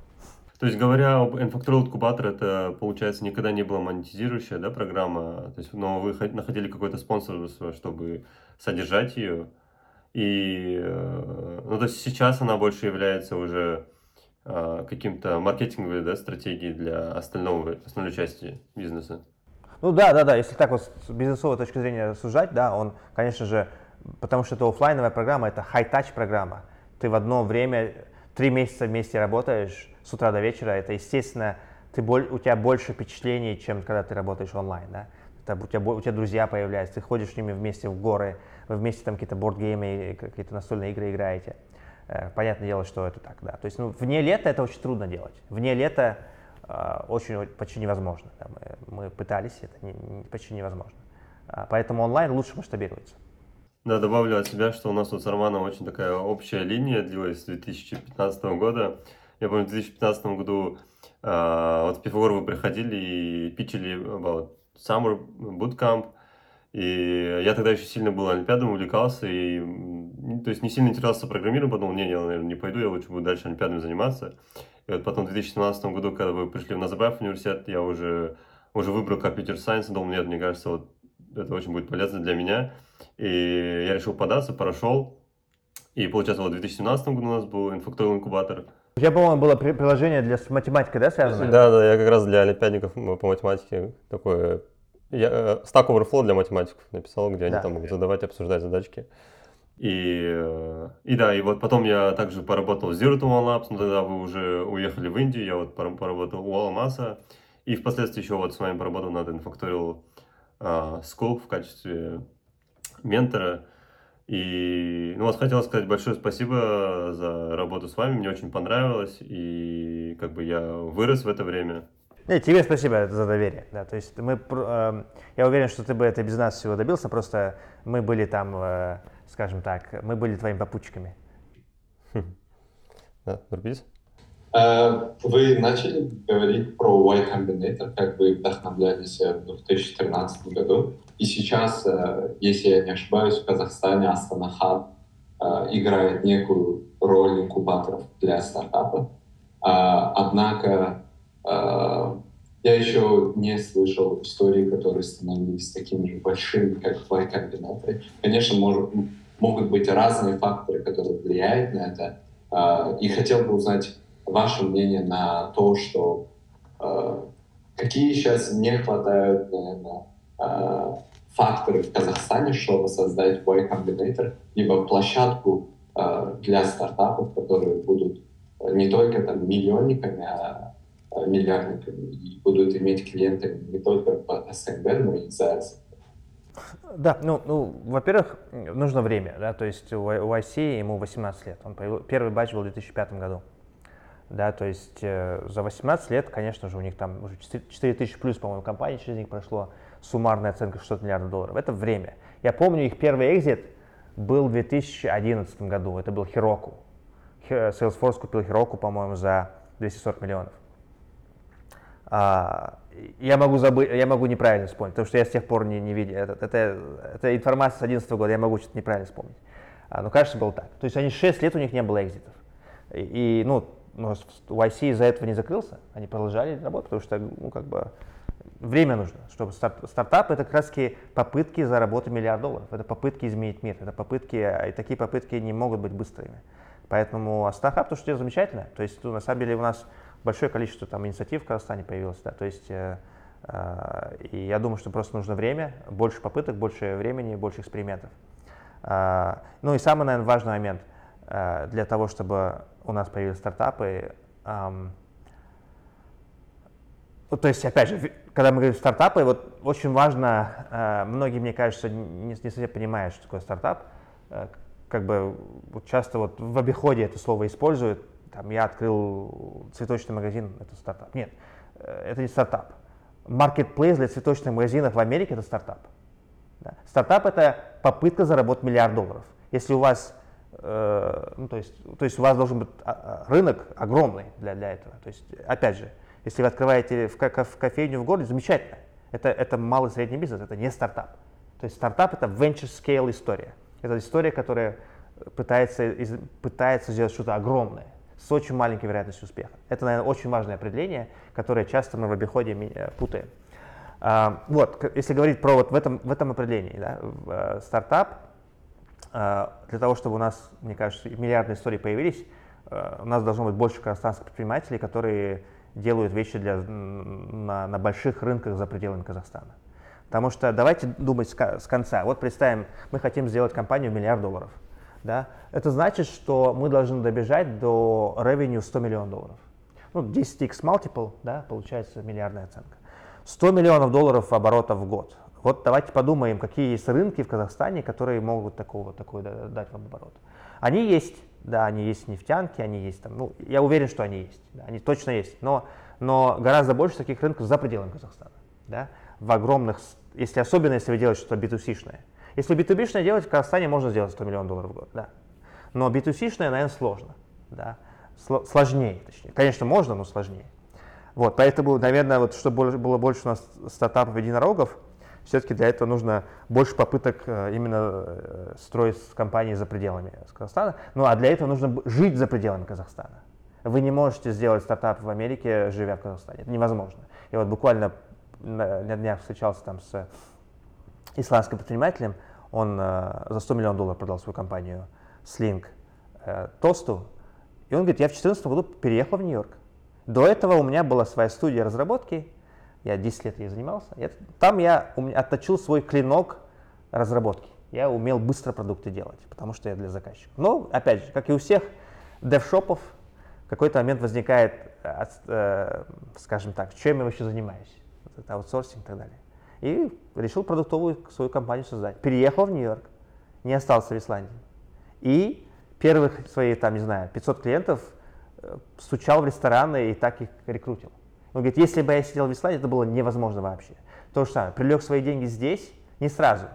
То есть, говоря об N-Factorial Incubator, это, получается, никогда не была монетизирующая да, программа, то есть, но вы находили какой-то спонсор, чтобы содержать ее, и, э, ну, то есть, сейчас она больше является уже э, каким-то маркетинговой да, стратегией для остального, остальной части бизнеса. Ну да, да, да, если так вот с бизнесовой точки зрения сужать, да, он, конечно же, потому что это офлайновая программа, это high-touch программа. Ты в одно время, три месяца вместе работаешь, с утра до вечера, это, естественно, ты, у тебя больше впечатлений, чем когда ты работаешь онлайн, да. Это, у, тебя, у тебя друзья появляются, ты ходишь с ними вместе в горы, вы вместе там какие-то бордгеймы, какие-то настольные игры играете. Э, понятное дело, что это так, да. То есть, ну, вне лета это очень трудно делать. Вне лета э, очень, почти невозможно. Да. Мы, пытались, это почти невозможно. А, поэтому онлайн лучше масштабируется. Да, добавлю от себя, что у нас вот с Арманом очень такая общая линия длилась с 2015 года. Я помню, в 2015 году э, вот в Пифагор вы приходили и питчили about Summer Bootcamp, и я тогда еще сильно был Олимпиадом, увлекался, и, то есть не сильно интересовался программированием, подумал, не, я, наверное, не пойду, я лучше буду дальше Олимпиадами заниматься. И вот потом в 2017 году, когда вы пришли в Назарбаев университет, я уже, уже выбрал компьютер сайенс, думал, нет, мне кажется, вот это очень будет полезно для меня. И я решил податься, прошел. И получается, вот в 2017 году у нас был инфакторный инкубатор. У тебя, по-моему, было приложение для математики, да, связанное? Да, да, я как раз для олимпиадников по математике такое я, э, Stack Overflow для математиков написал, где да. они там могут задавать, обсуждать задачки. И, э, и да, и вот потом я также поработал в Zero to One Labs, но тогда вы уже уехали в Индию, я вот поработал у Аламаса, и впоследствии еще вот с вами поработал над Infactorial uh, School в качестве ментора. И ну вот хотел сказать большое спасибо за работу с вами, мне очень понравилось, и как бы я вырос в это время. Нет, тебе спасибо за доверие. Да, то есть мы, э, я уверен, что ты бы это без нас всего добился, просто мы были там, э, скажем так, мы были твоими попутчиками. Да, Нурбиз? Э, вы начали говорить про Y Combinator, как вы вдохновлялись в 2013 году. И сейчас, э, если я не ошибаюсь, в Казахстане Астана Хаб э, играет некую роль инкубаторов для стартапов. Однако я еще не слышал истории, которые становились такими же большими, как Y Combinator. Конечно, может, могут быть разные факторы, которые влияют на это. И хотел бы узнать ваше мнение на то, что какие сейчас не хватают, наверное, Э, факторы в Казахстане, чтобы создать Y Combinator, либо площадку э, для стартапов, которые будут э, не только там миллионниками, а миллиардниками и будут иметь клиентами не только по СНГ, но и за да, ну, ну, во-первых, нужно время, да, то есть у YC ему 18 лет, он появил, первый батч был в 2005 году, да, то есть э, за 18 лет, конечно же, у них там уже 4, 4 тысячи плюс, по-моему, компаний через них прошло, суммарная оценка 600 миллиардов долларов. Это время. Я помню, их первый экзит был в 2011 году. Это был Heroku. Salesforce купил Heroku, по-моему, за 240 миллионов. А, я могу забыть, я могу неправильно вспомнить, потому что я с тех пор не, не видел. Это, это, это информация с 2011 года, я могу что-то неправильно вспомнить. А, но кажется, было так. То есть они 6 лет у них не было экзитов. И, и ну, YC из-за этого не закрылся, они продолжали работать, потому что, ну, как бы, время нужно, чтобы старт, стартап это как раз попытки заработать миллиард долларов, это попытки изменить мир, это попытки, и такие попытки не могут быть быстрыми. Поэтому а стартап, то, что делает замечательно, то есть ну, на самом деле у нас большое количество там инициатив в Казахстане появилось, да, то есть э, э, и я думаю, что просто нужно время, больше попыток, больше времени, больше экспериментов. Э, ну и самый, наверное, важный момент э, для того, чтобы у нас появились стартапы, э, ну, то есть, опять же, когда мы говорим стартапы, вот очень важно, э, многие, мне кажется, не, не совсем понимают, что такое стартап. Э, как бы вот часто вот в обиходе это слово используют. Там, я открыл цветочный магазин, это стартап. Нет, э, это не стартап. Marketplace для цветочных магазинов в Америке это стартап. Да? Стартап это попытка заработать миллиард долларов. Если у вас ну, то, есть, то есть у вас должен быть а, а, рынок огромный для, для этого. То есть, опять же, если вы открываете в, в кофейню в городе, замечательно. Это, это малый средний бизнес, это не стартап. То есть стартап это venture scale история. Это история, которая пытается, из, пытается сделать что-то огромное с очень маленькой вероятностью успеха. Это, наверное, очень важное определение, которое часто мы в обиходе путаем. А, вот, если говорить про вот в этом, в этом определении, да, э, стартап, э, для того, чтобы у нас, мне кажется, миллиардные истории появились, э, у нас должно быть больше казахстанских предпринимателей, которые делают вещи для, на, на больших рынках за пределами Казахстана. Потому что давайте думать с конца. Вот представим, мы хотим сделать компанию в миллиард долларов. Да? Это значит, что мы должны добежать до revenue 100 миллионов долларов. Ну, 10x multiple, да, получается миллиардная оценка. 100 миллионов долларов оборота в год. Вот давайте подумаем, какие есть рынки в Казахстане, которые могут такого, такой дать вам оборот. Они есть, да, они есть нефтянки, они есть там, ну, я уверен, что они есть, да, они точно есть, но, но гораздо больше таких рынков за пределами Казахстана, да, в огромных, если особенно, если вы делаете что-то B2C-шное. Если B2B-шное делать, в Казахстане можно сделать 100 миллионов долларов в год, да. Но B2C-шное, наверное, сложно, да, сложнее, точнее. Конечно, можно, но сложнее. Вот, поэтому, наверное, вот, чтобы было больше у нас стартапов единорогов, все-таки для этого нужно больше попыток э, именно э, строить компании за пределами Казахстана. Ну а для этого нужно жить за пределами Казахстана. Вы не можете сделать стартап в Америке, живя в Казахстане. Это невозможно. Я вот буквально на, днях встречался там с исландским предпринимателем. Он э, за 100 миллионов долларов продал свою компанию Sling э, Тосту. И он говорит, я в 2014 году переехал в Нью-Йорк. До этого у меня была своя студия разработки, я 10 лет ей занимался. Я, там я отточил свой клинок разработки. Я умел быстро продукты делать, потому что я для заказчика. Но, опять же, как и у всех девшопов, в какой-то момент возникает, э, э, скажем так, чем я вообще занимаюсь. Это аутсорсинг и так далее. И решил продуктовую свою компанию создать. Переехал в Нью-Йорк, не остался в Исландии. И первых своих, там, не знаю, 500 клиентов э, стучал в рестораны и так их рекрутил. Он говорит, если бы я сидел в Исландии, это было невозможно вообще. То же самое, прилег свои деньги здесь, не сразу,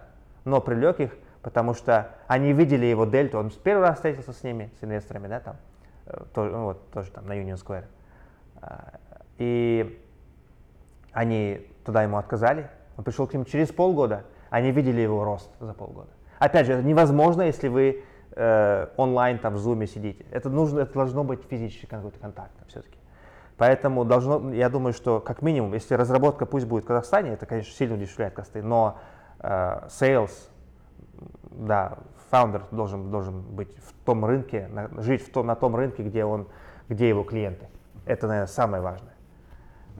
но прилег их, потому что они видели его дельту, он первый раз встретился с ними, с инвесторами, да, там, э, тоже, ну, вот, тоже там на Union Square. А, и они туда ему отказали, он пришел к ним через полгода, они видели его рост за полгода. Опять же, это невозможно, если вы э, онлайн там в зуме сидите. Это нужно, это должно быть физический какой-то контакт все-таки. Поэтому должно, я думаю, что как минимум, если разработка пусть будет в Казахстане, это, конечно, сильно удешевляет косты, но э, sales, да, фаундер должен, должен быть в том рынке, на, жить в том, на том рынке, где, он, где его клиенты. Это, наверное, самое важное.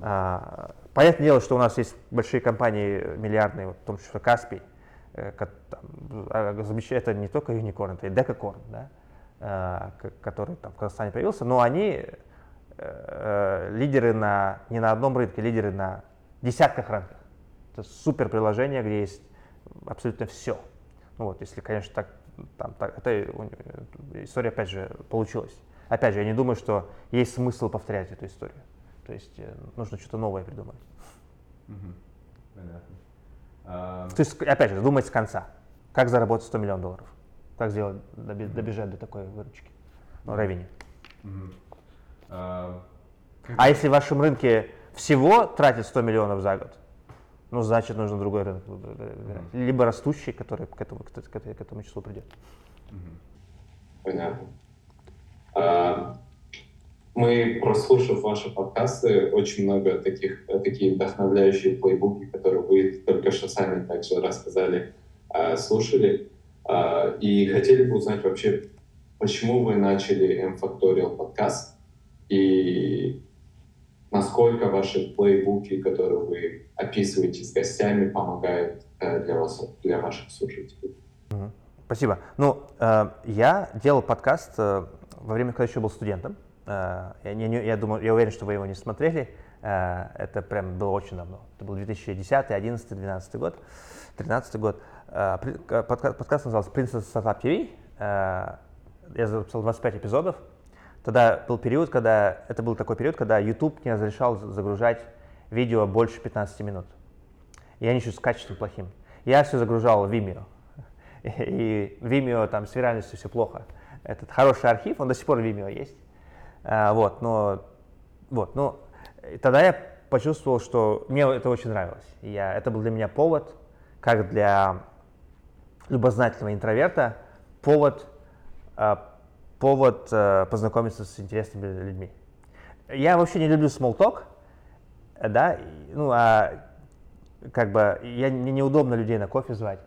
А, понятное дело, что у нас есть большие компании миллиардные, вот, в том числе Каспий, э, а, это не только Unicorn, это и Decacorn, да, э, который там в Казахстане появился, но они э, лидеры на, не на одном рынке, лидеры на десятках рынков. Это супер приложение, где есть абсолютно все. Ну вот, если, конечно, так, там, так, это история, опять же, получилась. Опять же, я не думаю, что есть смысл повторять эту историю. То есть э, нужно что-то новое придумать. Понятно. Um... То есть, опять же, думать с конца. Как заработать 100 миллионов долларов? Как сделать, добежать до такой выручки? Ну, ревени. Mm-hmm. А, а если в вашем рынке всего тратит 100 миллионов за год, ну, значит, нужно другой рынок выбирать. Mm-hmm. Либо растущий, который к этому, к, к, к этому числу придет. Понятно. А, мы, прослушав ваши подкасты, очень много таких, такие вдохновляющие плейбуки, которые вы только что сами также рассказали, а, слушали. А, и хотели бы узнать вообще, почему вы начали M-Factorial подкаст, и насколько ваши плейбуки, которые вы описываете с гостями, помогают э, для вас, для ваших слушателей. Спасибо. Ну, э, я делал подкаст э, во время, когда еще был студентом. Я, не, я, думаю, я уверен, что вы его не смотрели. Это прям было очень давно. Это был 2010, 2011, 2012 год, 2013 год. Э, подкаст, подкаст назывался «Princess Startup TV». Я записал 25 эпизодов. Тогда был период, когда, это был такой период, когда YouTube не разрешал загружать видео больше 15 минут. Они еще с качеством плохим. Я все загружал в Vimeo. И Vimeo там с виральностью все плохо. Этот хороший архив, он до сих пор в Vimeo есть. А, вот, но, вот, но тогда я почувствовал, что мне это очень нравилось. Я, это был для меня повод, как для любознательного интроверта, повод, э, повод э, познакомиться с интересными людьми. Я вообще не люблю small talk, да, ну, а как бы я, мне неудобно людей на кофе звать.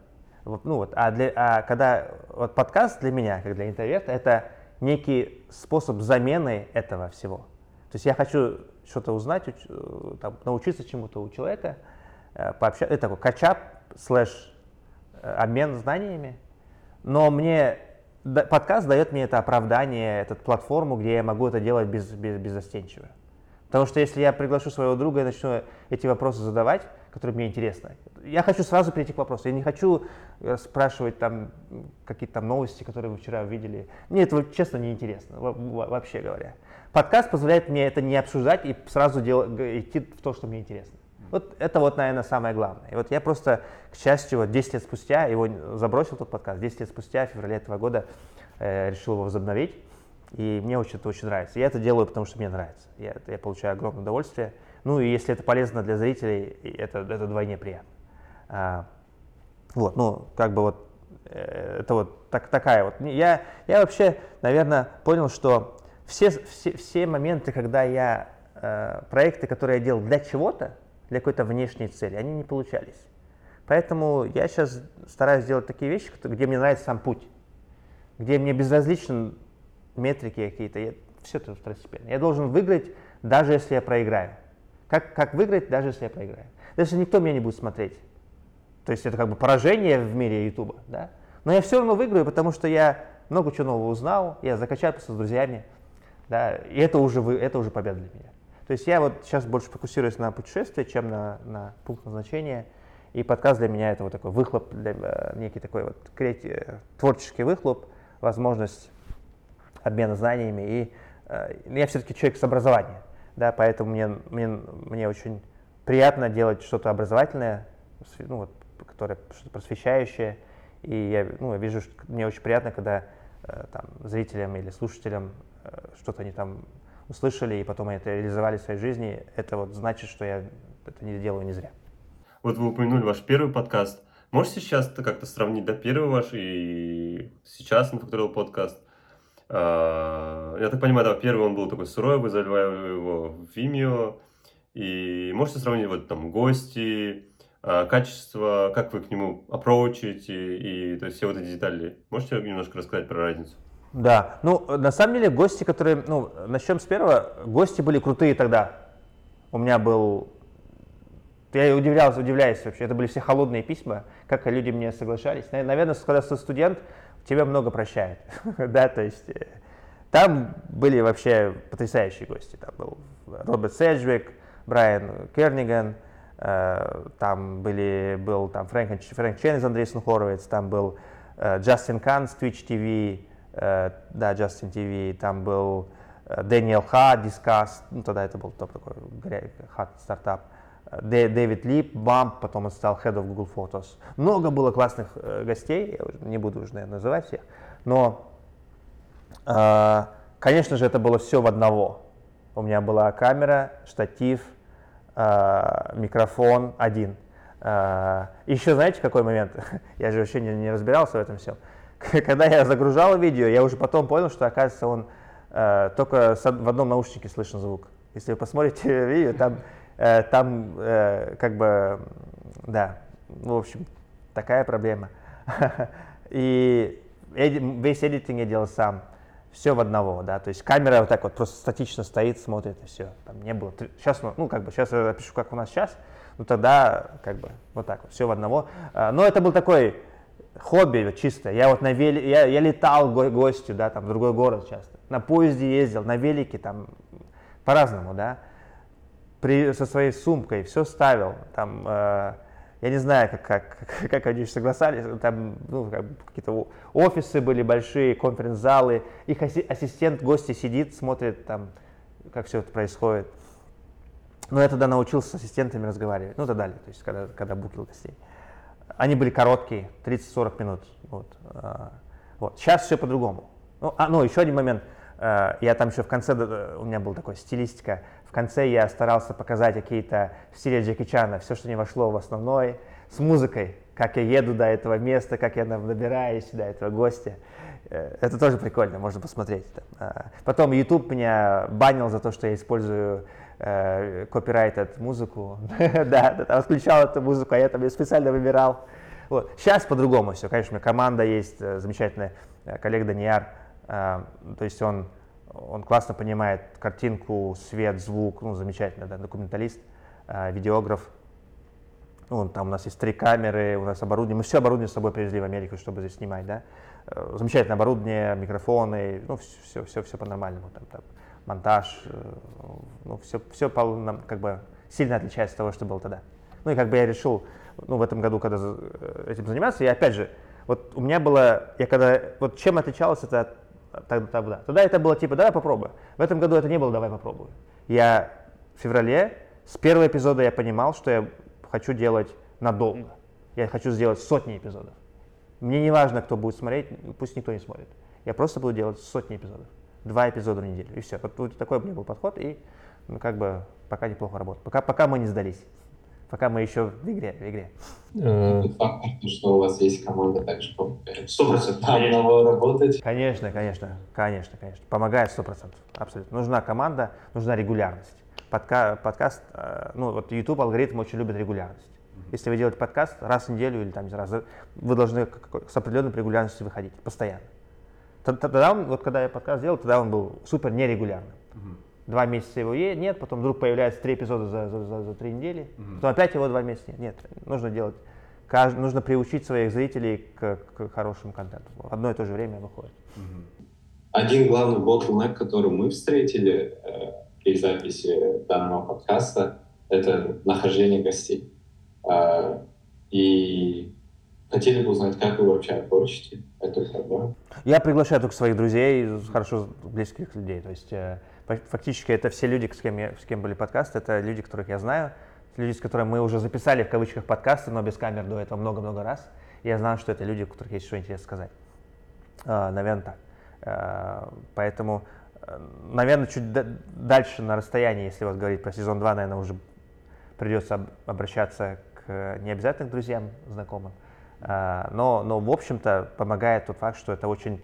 Вот, ну вот, а, для, а когда вот подкаст для меня, как для интроверта, это некий способ замены этого всего. То есть я хочу что-то узнать, уч, э, там, научиться чему-то у человека, э, пообщаться, это такой качап слэш э, обмен знаниями, но мне подкаст дает мне это оправдание, эту платформу, где я могу это делать без, без, безостенчиво. Потому что если я приглашу своего друга и начну эти вопросы задавать, которые мне интересны, я хочу сразу перейти к вопросу. Я не хочу э, спрашивать там какие-то там новости, которые вы вчера увидели. Мне это, честно, не интересно, вообще говоря. Подкаст позволяет мне это не обсуждать и сразу дел, идти в то, что мне интересно. Вот это вот, наверное, самое главное. И вот я просто, к счастью, вот 10 лет спустя его забросил, тот подкаст, 10 лет спустя, в феврале этого года, э, решил его возобновить. И мне очень, это очень нравится. Я это делаю, потому что мне нравится. Я, я получаю огромное удовольствие. Ну и если это полезно для зрителей, это, это вдвойне приятно. А, вот, ну, как бы вот, э, это вот так, такая вот. Я, я вообще, наверное, понял, что все, все, все моменты, когда я, э, проекты, которые я делал для чего-то, для какой-то внешней цели, они не получались. Поэтому я сейчас стараюсь делать такие вещи, где мне нравится сам путь, где мне безразличен метрики какие-то, я, все это второстепенно. Я должен выиграть, даже если я проиграю. Как, как выиграть, даже если я проиграю? Даже никто меня не будет смотреть. То есть это как бы поражение в мире Ютуба, да? Но я все равно выиграю, потому что я много чего нового узнал, я закачался с друзьями, да, и это уже, это уже победа для меня. То есть я вот сейчас больше фокусируюсь на путешествии, чем на, на пункт назначения, и подкаст для меня это вот такой выхлоп, для, э, некий такой вот креатив, творческий выхлоп, возможность обмена знаниями. И э, я все-таки человек с образованием, да, поэтому мне, мне, мне очень приятно делать что-то образовательное, ну, вот, которое что-то просвещающее. И я, ну, я вижу, что мне очень приятно, когда э, там, зрителям или слушателям э, что-то они там услышали, и потом это реализовали в своей жизни. Это вот значит, что я это не делаю не зря. Вот вы упомянули ваш первый подкаст. Можете сейчас как-то сравнить, да, первый ваш и сейчас инфакториал подкаст? А, я так понимаю, да, первый он был такой сырой, вы заливали его в Vimeo. И можете сравнить вот там гости, а, качество, как вы к нему approachите и то есть все вот эти детали. Можете немножко рассказать про разницу? Да, ну на самом деле гости, которые, ну начнем с первого, гости были крутые тогда. У меня был, я удивлялся, удивляюсь вообще, это были все холодные письма, как люди мне соглашались. Наверное, когда ты студент, тебя много прощают, да, то есть э, там были вообще потрясающие гости. Там был Роберт Седжвик, Брайан Керниган, э, там были, был там Фрэнк, Фрэнк Чен из Andreessen Horowitz, там был э, Джастин Кан с Twitch TV, да, Justin TV, там был Дэниел Ха, Disqus, ну тогда это был топ такой hot стартап, Дэвид Лип, Bump, потом он стал Head of Google Photos. Много было классных э, гостей, я не буду уже, наверное, называть всех, но, э, конечно же, это было все в одного. У меня была камера, штатив, э, микрофон один. Э, еще знаете, какой момент? я же вообще не, не разбирался в этом всем. Когда я загружал видео, я уже потом понял, что, оказывается, он э, только в одном наушнике слышен звук. Если вы посмотрите видео, там Э, там э, как бы, да, в общем, такая проблема. И весь эдитинг я делал сам, все в одного, да, то есть камера вот так вот просто статично стоит, смотрит и все, там не было. Сейчас, ну, ну как бы, сейчас я пишу, как у нас сейчас, ну тогда как бы вот так вот, все в одного. А, но это был такой хобби чисто. Я вот на велике, я, я летал го гостю, да, там в другой город часто, на поезде ездил, на велике там по-разному, да при, со своей сумкой, все ставил. Там, э, я не знаю, как, как, как они согласались, там ну, как, какие-то офисы были большие, конференц-залы, их ассистент гости сидит, смотрит там, как все это происходит. Но я тогда научился с ассистентами разговаривать, ну и так далее, то есть когда, когда букил гостей. Они были короткие, 30-40 минут. Вот, э, вот. Сейчас все по-другому. Ну, а, ну, еще один момент. э, я там еще в конце, у меня была такая стилистика, в конце я старался показать какие-то в стиле Джеки Чана, все, что не вошло в основной, с музыкой, как я еду до этого места, как я набираюсь до этого гостя. Э, это тоже прикольно, можно посмотреть. А, потом YouTube меня банил за то, что я использую э, копирайт музыку. да, там включал эту музыку, а я там ее специально выбирал. Вот. Сейчас по-другому все. Конечно, у меня команда есть, э, замечательная э, коллега Данияр. Э, то есть он, он классно понимает картинку, свет, звук, ну, замечательно, да, документалист, видеограф. Ну, там у нас есть три камеры, у нас оборудование. Мы все оборудование с собой привезли в Америку, чтобы здесь снимать, да. Замечательное оборудование, микрофоны, ну, все, все, все по-нормальному. Там, там, монтаж, ну, все, все как бы сильно отличается от того, что было тогда. Ну и как бы я решил, ну, в этом году, когда э, этим заниматься, я опять же, вот у меня было, я когда, вот чем отличалось это тогда, тогда? Тогда это было типа, давай попробуем. В этом году это не было, давай попробуем. Я в феврале, с первого эпизода я понимал, что я хочу делать надолго. Я хочу сделать сотни эпизодов. Мне не важно, кто будет смотреть, пусть никто не смотрит. Я просто буду делать сотни эпизодов. Два эпизода в неделю, и все. Вот, вот такой у меня был подход, и ну, как бы пока неплохо работает. Пока, пока мы не сдались пока мы еще в игре. В игре. Э, фактор, что у вас есть команда. Сто процентов одного работать. Конечно, конечно, конечно, конечно. Помогает сто процентов, абсолютно. Нужна команда, нужна регулярность. Подка подкаст, э, ну вот YouTube алгоритм очень любит регулярность. Если вы делаете подкаст раз в неделю или там раз, вы должны с определенной регулярностью выходить, постоянно. Тогда, он, вот когда я подкаст делал, тогда он был супер нерегулярным два месяца его нет, потом вдруг появляется три эпизода за, за, за, за три недели, угу. потом опять его два месяца нет. Нет, нужно делать, кажд, нужно приучить своих зрителей к, к хорошему контенту. Одно и то же время выходит. Угу. Один главный bottleneck, который мы встретили э, при записи данного подкаста, это нахождение гостей. Э, и хотели бы узнать, как вы вообще отточите эту проблему. Я приглашаю только своих друзей, хорошо близких людей. То есть э, Фактически это все люди, с кем, я, с кем были подкасты, это люди, которых я знаю, люди, с которыми мы уже записали в кавычках подкасты, но без камер до этого много-много раз. Я знаю, что это люди, у которых есть что интересно сказать. А, наверное, так. А, поэтому, э, наверное, чуть дальше на расстоянии, если вот говорить про сезон 2, наверное, уже придется обращаться к не обязательно к друзьям, знакомым. А, но, но, в общем-то, помогает тот факт, что это очень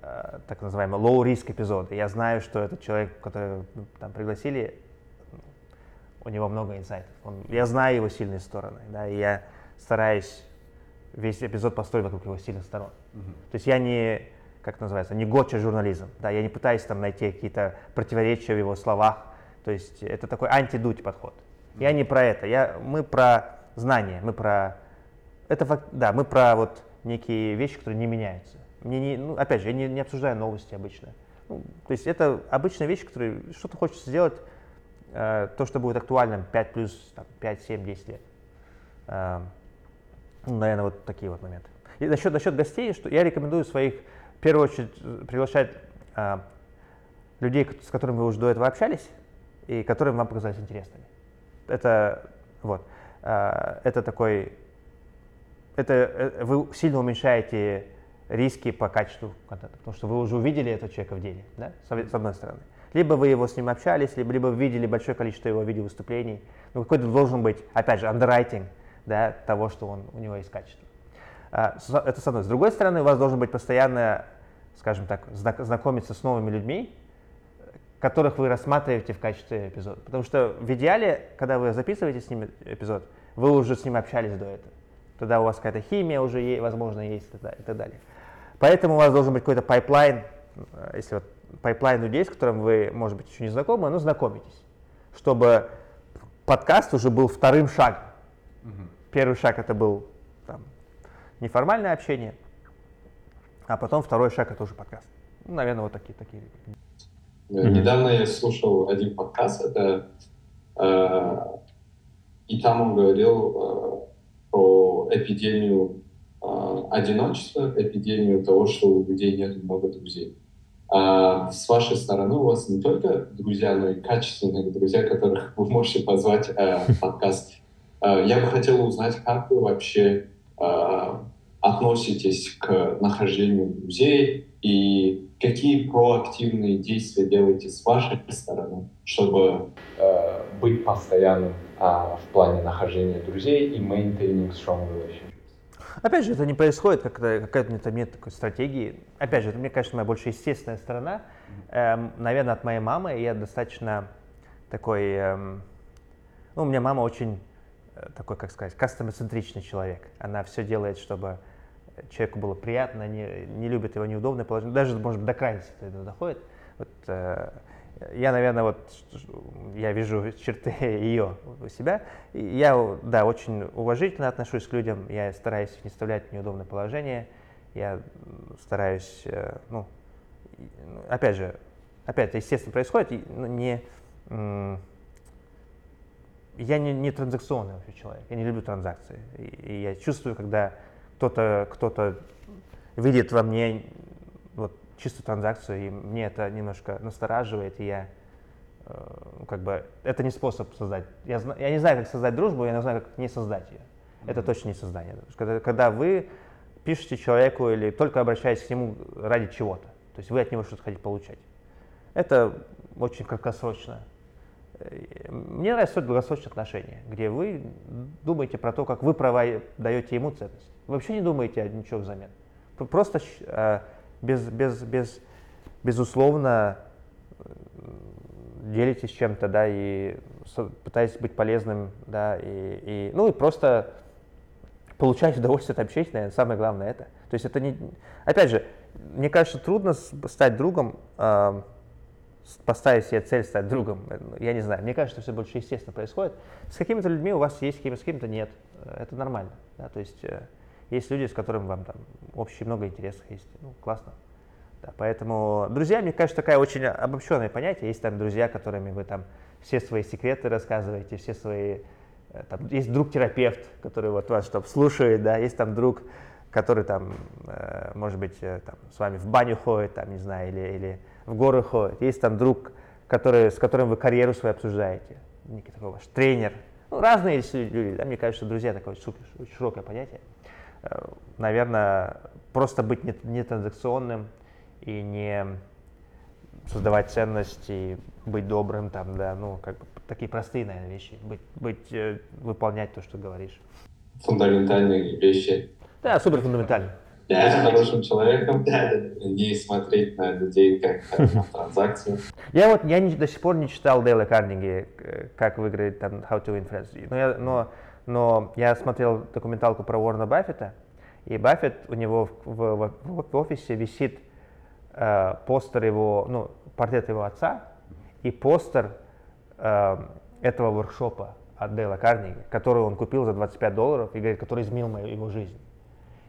Э, так называемый low-risk эпизоды. Я знаю, что этот человек, который ну, там пригласили, у него много инсайтов. Он, я знаю его сильные стороны, да, и я стараюсь весь эпизод построить вокруг его сильных сторон. Mm-hmm. То есть я не, как называется, не гоча журнализм, да, я не пытаюсь там найти какие-то противоречия в его словах. То есть это такой антидуть подход. Mm-hmm. Я не про это, я, мы про знания, мы про, это, да, мы про вот некие вещи, которые не меняются. Мне не, ну, опять же, я не, не обсуждаю новости обычно. Ну, то есть это обычная вещь, которая что-то хочется сделать, э, то, что будет актуальным 5 плюс там, 5, 7, 10 лет. Э, ну, наверное, вот такие вот моменты. И насчет, насчет гостей, что я рекомендую своих, в первую очередь, приглашать э, людей, с которыми вы уже до этого общались, и которые вам показались интересными. Это вот, э, это такой, это э, вы сильно уменьшаете риски по качеству контента, потому что вы уже увидели этого человека в деле, да, с одной стороны. Либо вы его с ним общались, либо, либо видели большое количество его видеовыступлений. Ну, какой-то должен быть, опять же, underwriting да, того, что он, у него есть качество. А, это с одной. С другой стороны, у вас должен быть постоянно, скажем так, знакомиться с новыми людьми, которых вы рассматриваете в качестве эпизода. Потому что в идеале, когда вы записываете с ним эпизод, вы уже с ним общались до этого. Тогда у вас какая-то химия уже, возможно, есть и так далее. Поэтому у вас должен быть какой-то пайплайн, э, если вот пайплайн людей, с которым вы, может быть, еще не знакомы, но знакомитесь, чтобы подкаст уже был вторым шагом. Угу. Первый шаг это был там, неформальное общение, а потом второй шаг это уже подкаст. Ну, наверное, вот такие такие. Mm-hmm. Недавно я слушал один подкаст, это э, и там он говорил э, про эпидемию а, одиночество, эпидемию того, что у людей нет много друзей. А с вашей стороны у вас не только друзья, но и качественные друзья, которых вы можете позвать э, подкаст. Э, я бы хотел узнать, как вы вообще э, относитесь к нахождению друзей и какие проактивные действия делаете с вашей стороны, чтобы э, быть постоянным э, в плане нахождения друзей и maintaining strong relationships? Опять же, это не происходит как какая-то нет такой стратегии. Опять же, это, мне кажется, моя больше естественная сторона. Эм, наверное, от моей мамы я достаточно такой... Эм, ну, у меня мама очень э, такой, как сказать, кастомоцентричный человек. Она все делает, чтобы человеку было приятно, не, не любит его неудобное положение. Даже, может быть, до крайности это доходит. Вот, э, я, наверное, вот я вижу черты ее у себя. Я, да, очень уважительно отношусь к людям. Я стараюсь не вставлять в неудобное положение. Я стараюсь, э, ну, опять же, опять это естественно происходит, ну, не, я не, не транзакционный вообще человек, я не люблю транзакции. И, и я чувствую, когда кто-то кто видит во мне чистую транзакцию, и мне это немножко настораживает, и я э, как бы это не способ создать. Я, я не знаю, как создать дружбу, я не знаю, как не создать ее. Это точно не создание. Когда, когда вы пишете человеку или только обращаетесь к нему ради чего-то, то есть вы от него что-то хотите получать. Это очень краткосрочно. Мне нравятся долгосрочные отношения, где вы думаете про то, как вы права даете ему ценность. Вы вообще не думаете о ничего взамен. Просто э, без, без, без, безусловно делитесь чем-то, да, и пытаетесь быть полезным, да, и, и, ну и просто получать удовольствие от общения, наверное, самое главное это. То есть это не, опять же, мне кажется, трудно стать другом, э, поставить себе цель стать другом. Я не знаю, мне кажется, все больше естественно происходит. С какими-то людьми у вас есть, с какими-то нет. Это нормально. Да? То есть э, есть люди, с которыми вам там общие много интересов есть. Ну, классно. Да, поэтому друзья, мне кажется, такая очень обобщенное понятие. Есть там друзья, которыми вы там все свои секреты рассказываете, все свои... Э, там, есть друг-терапевт, который вот вас там слушает, да, есть там друг, который там, э, может быть, э, там, с вами в баню ходит, там, не знаю, или, или в горы ходит. Есть там друг, который, с которым вы карьеру свою обсуждаете, некий такой ваш тренер. Ну, разные люди, да, мне кажется, друзья такое супер, широкое понятие. Э, наверное, просто быть не, не транзакционным и не создавать ценности, быть добрым, там, да, ну, как бы такие простые, наверное, вещи, быть, быть э, выполнять то, что говоришь. Фундаментальные вещи. Да, супер фундаментально. Быть хорошим человеком, не смотреть на людей как на транзакцию. Я вот я не, до сих пор не читал Дейла Карнеги, э, как выиграть там How to Influence, но я, но но я смотрел документалку про Уоррена Баффета, и Баффет, у него в, в, в, в офисе висит э, постер его, ну, портрет его отца и постер э, этого воркшопа от Дейла Карнеги, который он купил за 25 долларов и говорит, который изменил мою, его жизнь.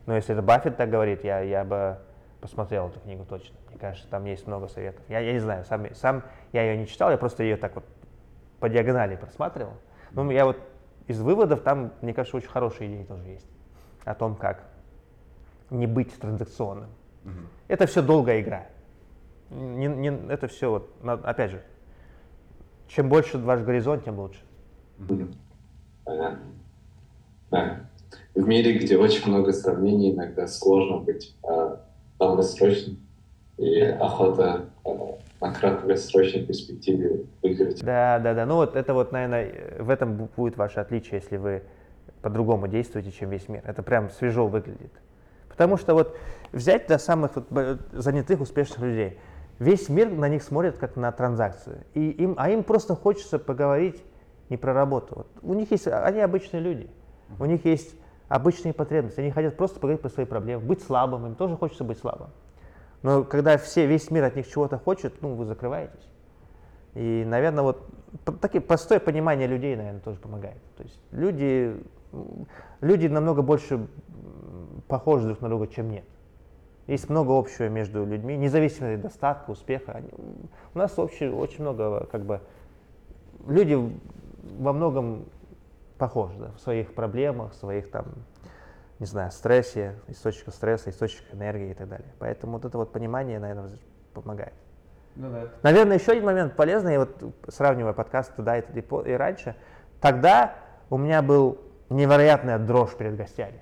Но если это Баффет так говорит, я, я бы посмотрел эту книгу точно. Мне кажется, там есть много советов. Я, я не знаю, сам, сам я ее не читал, я просто ее так вот по диагонали просматривал. Но я вот из выводов там, мне кажется, очень хорошие идеи тоже есть о том, как не быть транзакционным. Угу. Это все долгая игра. Не, не, это все, вот, опять же, чем больше ваш горизонт, тем лучше. Понятно. Да. В мире, где очень много сравнений, иногда сложно быть э, долгосрочным. И охота э, на краткосрочной перспективе выиграть. Да, да, да. Ну вот это вот, наверное, в этом будет ваше отличие, если вы по-другому действуете, чем весь мир. Это прям свежо выглядит. Потому что вот взять до самых вот занятых, успешных людей, весь мир на них смотрит как на транзакцию. И им, а им просто хочется поговорить не про работу. Вот у них есть, они обычные люди, у них есть обычные потребности, они хотят просто поговорить про свои проблемы, быть слабым, им тоже хочется быть слабым. Но когда все, весь мир от них чего-то хочет, ну, вы закрываетесь. И, наверное, вот такие простое понимание людей, наверное, тоже помогает. То есть люди, люди намного больше похожи друг на друга, чем нет. Есть много общего между людьми, независимо от достатка, успеха. Они, у нас общее, очень много, как бы, люди во многом похожи да, в своих проблемах, в своих там не знаю, стрессе, источника стресса, источника энергии и так далее. Поэтому вот это вот понимание, наверное, помогает. Ну, да. Наверное, еще один момент полезный, вот сравнивая подкаст туда и, и, и раньше, тогда у меня был невероятная дрожь перед гостями.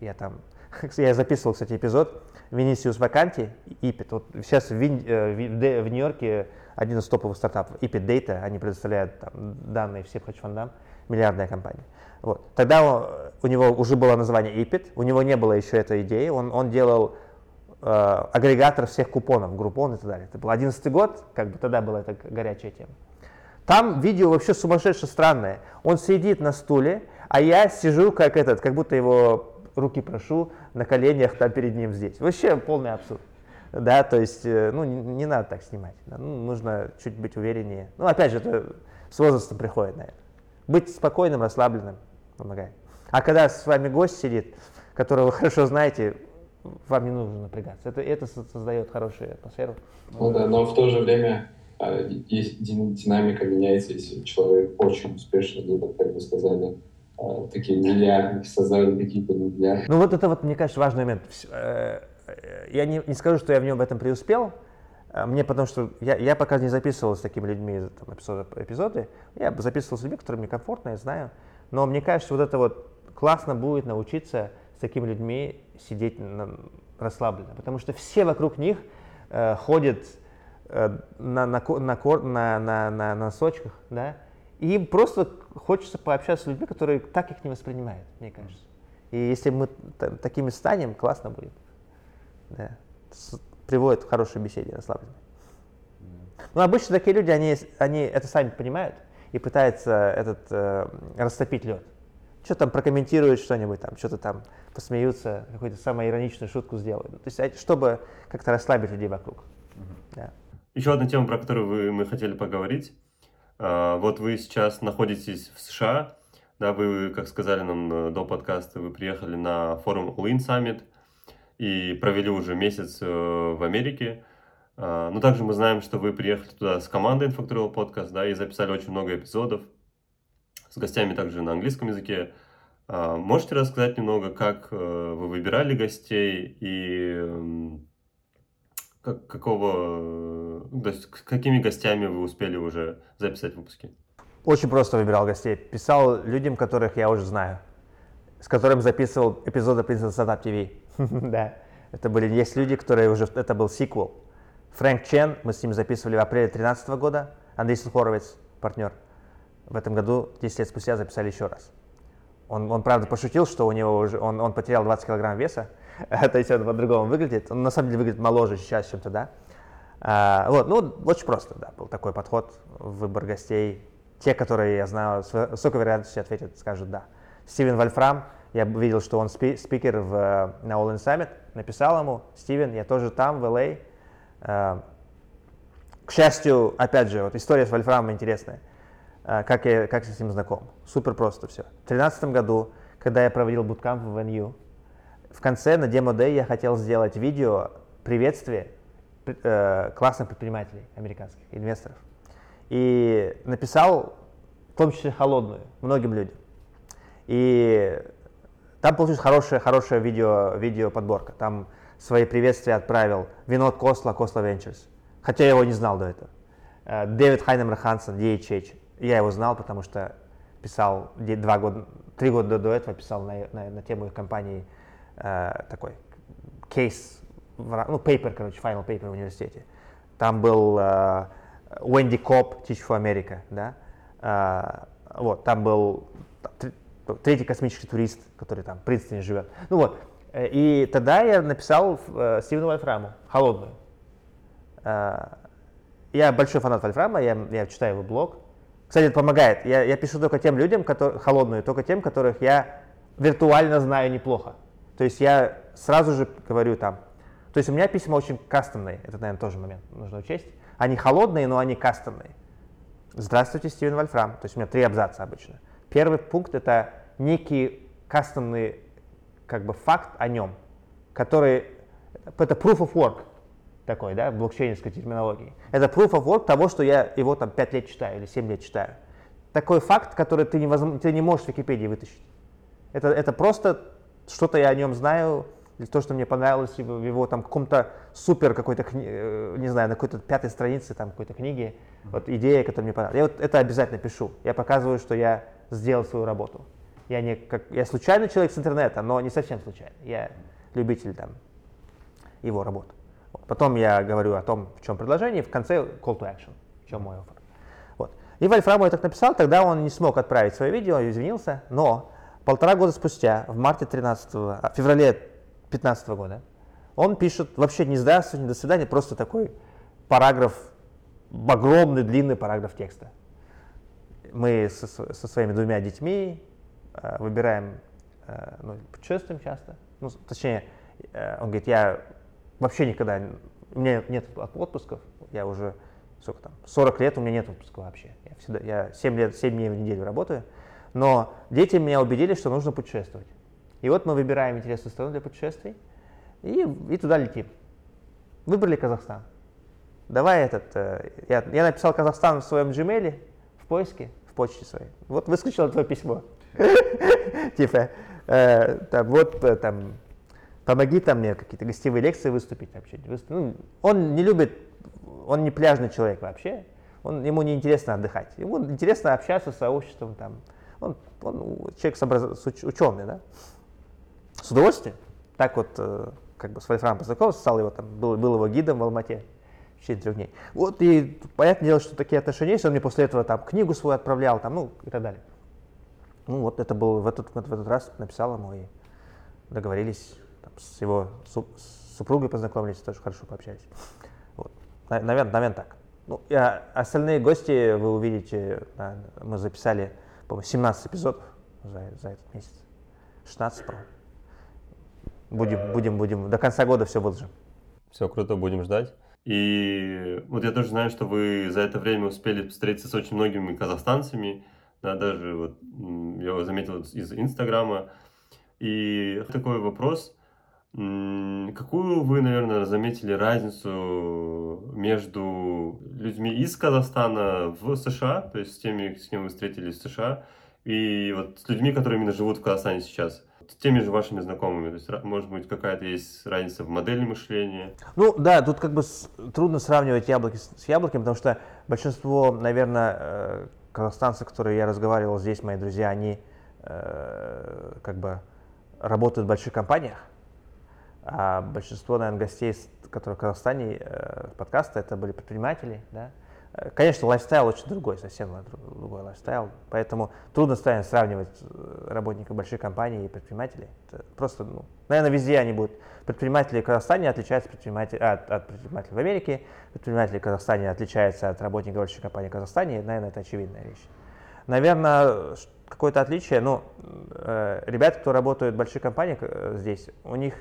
Я там я записывал, кстати, эпизод Vinicius Ваканти, Ipit. Вот сейчас в, Вин, э, в, в Нью-Йорке один из топовых стартапов, Ipit Data, они предоставляют там, данные всем хедж-фондам, миллиардная компания. Вот. Тогда у него уже было название Ipit, у него не было еще этой идеи, он, он делал э, агрегатор всех купонов, группон и так далее. Это был 11 год, как бы тогда была эта горячая тема. Там видео вообще сумасшедше странное. Он сидит на стуле, а я сижу как этот, как будто его руки прошу на коленях там перед ним здесь. Вообще полный абсурд. Да, то есть, э, ну, не, не надо так снимать. Да, ну, нужно чуть быть увереннее. Ну, опять же, это с возрастом приходит на это. Быть спокойным, расслабленным помогает. А когда с вами гость сидит, которого вы хорошо знаете, вам не нужно напрягаться. Это, это создает хорошую атмосферу. Ну да, но в то же время а, динамика меняется, если человек очень успешный, либо, как вы сказали, а, такие миллиардники, создали какие-то миллиарды. Ну вот это вот, мне кажется, важный момент. Э, я не, не скажу, что я в нем в этом преуспел, а, мне потому что я, я пока не записывал с такими людьми там, эпизоды, эпизоды, я записывал с людьми, которые мне комфортно, я знаю. Но мне кажется, вот это вот классно будет научиться с такими людьми сидеть расслабленно, потому что все вокруг них э, ходят Э, на, на, на, на, на, на носочках, да, и им просто хочется пообщаться с людьми, которые так их не воспринимают, мне кажется. И если мы такими станем, классно будет. Да. Приводит к хорошей беседе, расслабленной. Но обычно такие люди, они, они это сами понимают и пытаются этот, э, растопить лед. Что там прокомментируют что-нибудь, там, что-то там посмеются, какую-то самую ироничную шутку сделают. То есть, а, чтобы как-то расслабить людей вокруг. Mm-hmm. Да. Еще одна тема, про которую вы, мы хотели поговорить. А, вот вы сейчас находитесь в США, да, вы, как сказали нам э, до подкаста, вы приехали на форум All In Summit и провели уже месяц э, в Америке. А, но также мы знаем, что вы приехали туда с командой Infactorial Podcast, да, и записали очень много эпизодов с гостями также на английском языке. А, можете рассказать немного, как э, вы выбирали гостей и как, какого, то есть какими гостями вы успели уже записать выпуски? Очень просто выбирал гостей. Писал людям, которых я уже знаю, с которым записывал эпизоды Princess Startup TV. да, это были, есть люди, которые уже, это был сиквел. Фрэнк Чен, мы с ним записывали в апреле 2013 года, Андрей Хоровец, партнер. В этом году, 10 лет спустя, записали еще раз. Он, он правда пошутил, что у него уже, он, он потерял 20 килограмм веса, то есть он по-другому выглядит. Он на самом деле выглядит моложе сейчас, чем тогда. А, вот, ну, очень просто, да, был такой подход, выбор гостей. Те, которые я знаю, с высокой вероятностью ответят, скажут «да». Стивен Вольфрам, я видел, что он спи спикер в, на All In Summit, написал ему, Стивен, я тоже там, в LA. А, к счастью, опять же, вот история с Вольфрамом интересная. А, как, я, как с ним знаком? Супер просто все. В 2013 году, когда я проводил буткамп в NU, в конце на демо Day я хотел сделать видео приветствие э, классных предпринимателей американских, инвесторов. И написал, в том числе холодную, многим людям. И там получилась хорошая, хорошая видео, видео подборка. Там свои приветствия отправил Винод Косла, Косла Ventures. Хотя я его не знал до этого. Э, Дэвид Хайнемер Хансен, DHH. Я его знал, потому что писал два года, три года до этого писал на, на, на тему их компании э, такой кейс, ну, paper, короче, final paper в университете. Там был э, Уэнди Коп, Teach for America, да, э, вот, там был третий космический турист, который там в Принстоне живет. Ну вот, э, и тогда я написал э, Стивену Вольфраму «Холодную». Э, я большой фанат Вольфрама, я, я читаю его блог. Кстати, это помогает. Я, я пишу только тем людям, которые, холодную, только тем, которых я виртуально знаю неплохо. То есть я сразу же говорю там, то есть у меня письма очень кастомные, это, наверное, тоже момент нужно учесть. Они холодные, но они кастомные. Здравствуйте, Стивен Вольфрам. То есть у меня три абзаца обычно. Первый пункт – это некий кастомный как бы факт о нем, который, это proof of work такой, да, в блокчейнской терминологии. Это proof of work того, что я его там 5 лет читаю или 7 лет читаю. Такой факт, который ты не, ты не можешь в Википедии вытащить. Это, это просто что-то я о нем знаю, или то, что мне понравилось в его там каком-то супер какой-то, э, не знаю, на какой-то пятой странице там какой-то книги, вот идея, которая мне понравилась. Я вот это обязательно пишу. Я показываю, что я сделал свою работу. Я не как, я случайный человек с интернета, но не совсем случайный. Я любитель там его работ. Потом я говорю о том, в чем предложение, и в конце call to action, в чем мой оффер. Вот. И Вольфраму я так написал, тогда он не смог отправить свое видео, извинился, но полтора года спустя, в марте 13 а, феврале 2015 года, он пишет вообще не здравствуйте, не до свидания, просто такой параграф, огромный длинный параграф текста. Мы со, со своими двумя детьми э, выбираем, э, ну, путешествуем часто, ну, точнее, э, он говорит, я вообще никогда, у меня нет отпусков, я уже, сколько там, 40 лет у меня нет отпуска вообще. Я, всегда, я 7, лет, 7 дней в неделю работаю, но дети меня убедили, что нужно путешествовать. И вот мы выбираем интересную страну для путешествий и, и туда летим. Выбрали Казахстан. Давай этот, э, я, я написал Казахстан в своем Gmail, в поиске, в почте своей. Вот выскочило твое письмо. Типа, э, там, вот э, там помоги там мне какие-то гостевые лекции выступить вообще. Ну, он не любит, он не пляжный человек вообще, он, ему не интересно отдыхать, ему интересно общаться с сообществом там. Он, он человек с, образ... ученый, да? С удовольствием. Так вот, э, как бы с Вольфрамом познакомился, стал его там, был, был его гидом в Алмате в течение трех дней. Вот и понятное дело, что такие отношения есть, он мне после этого там книгу свою отправлял, там, ну и так далее. Ну вот это был в этот, в этот раз написал ему и договорились с его супругой познакомились, тоже хорошо пообщались. Вот. Наверное, наверное, так. Ну, и остальные гости вы увидите, да, мы записали, по-моему, 17 эпизодов за, за этот месяц. 16, по Будем, будем, будем. До конца года все выложим. Все круто, будем ждать. И вот я тоже знаю, что вы за это время успели встретиться с очень многими казахстанцами. Да, даже вот я заметил из Инстаграма. И такой вопрос. Какую вы, наверное, заметили разницу между людьми из Казахстана в США, то есть с теми, с кем вы встретились в США, и вот с людьми, которые именно живут в Казахстане сейчас? С теми же вашими знакомыми, то есть, может быть, какая-то есть разница в модели мышления? Ну, да, тут как бы с, трудно сравнивать яблоки с, с яблоками, потому что большинство, наверное, э, казахстанцев, которые я разговаривал здесь, мои друзья, они э, как бы работают в больших компаниях, а большинство, наверное, гостей, которые в Казахстане э, подкаста, это были предприниматели, да. Э, конечно, lifestyle очень другой, совсем другой lifestyle, поэтому трудно сравнивать э, работников больших компаний и предпринимателей. Это просто, ну, наверное, везде они будут. Предприниматели в Казахстане отличаются предпринимателей, от, от предпринимателей в Америке, предприниматели в Казахстане отличаются от работников больших компаний в Казахстане, наверное, это очевидная вещь. Наверное, какое-то отличие, ну, э, ребята, кто работают в больших компаниях э, здесь, у них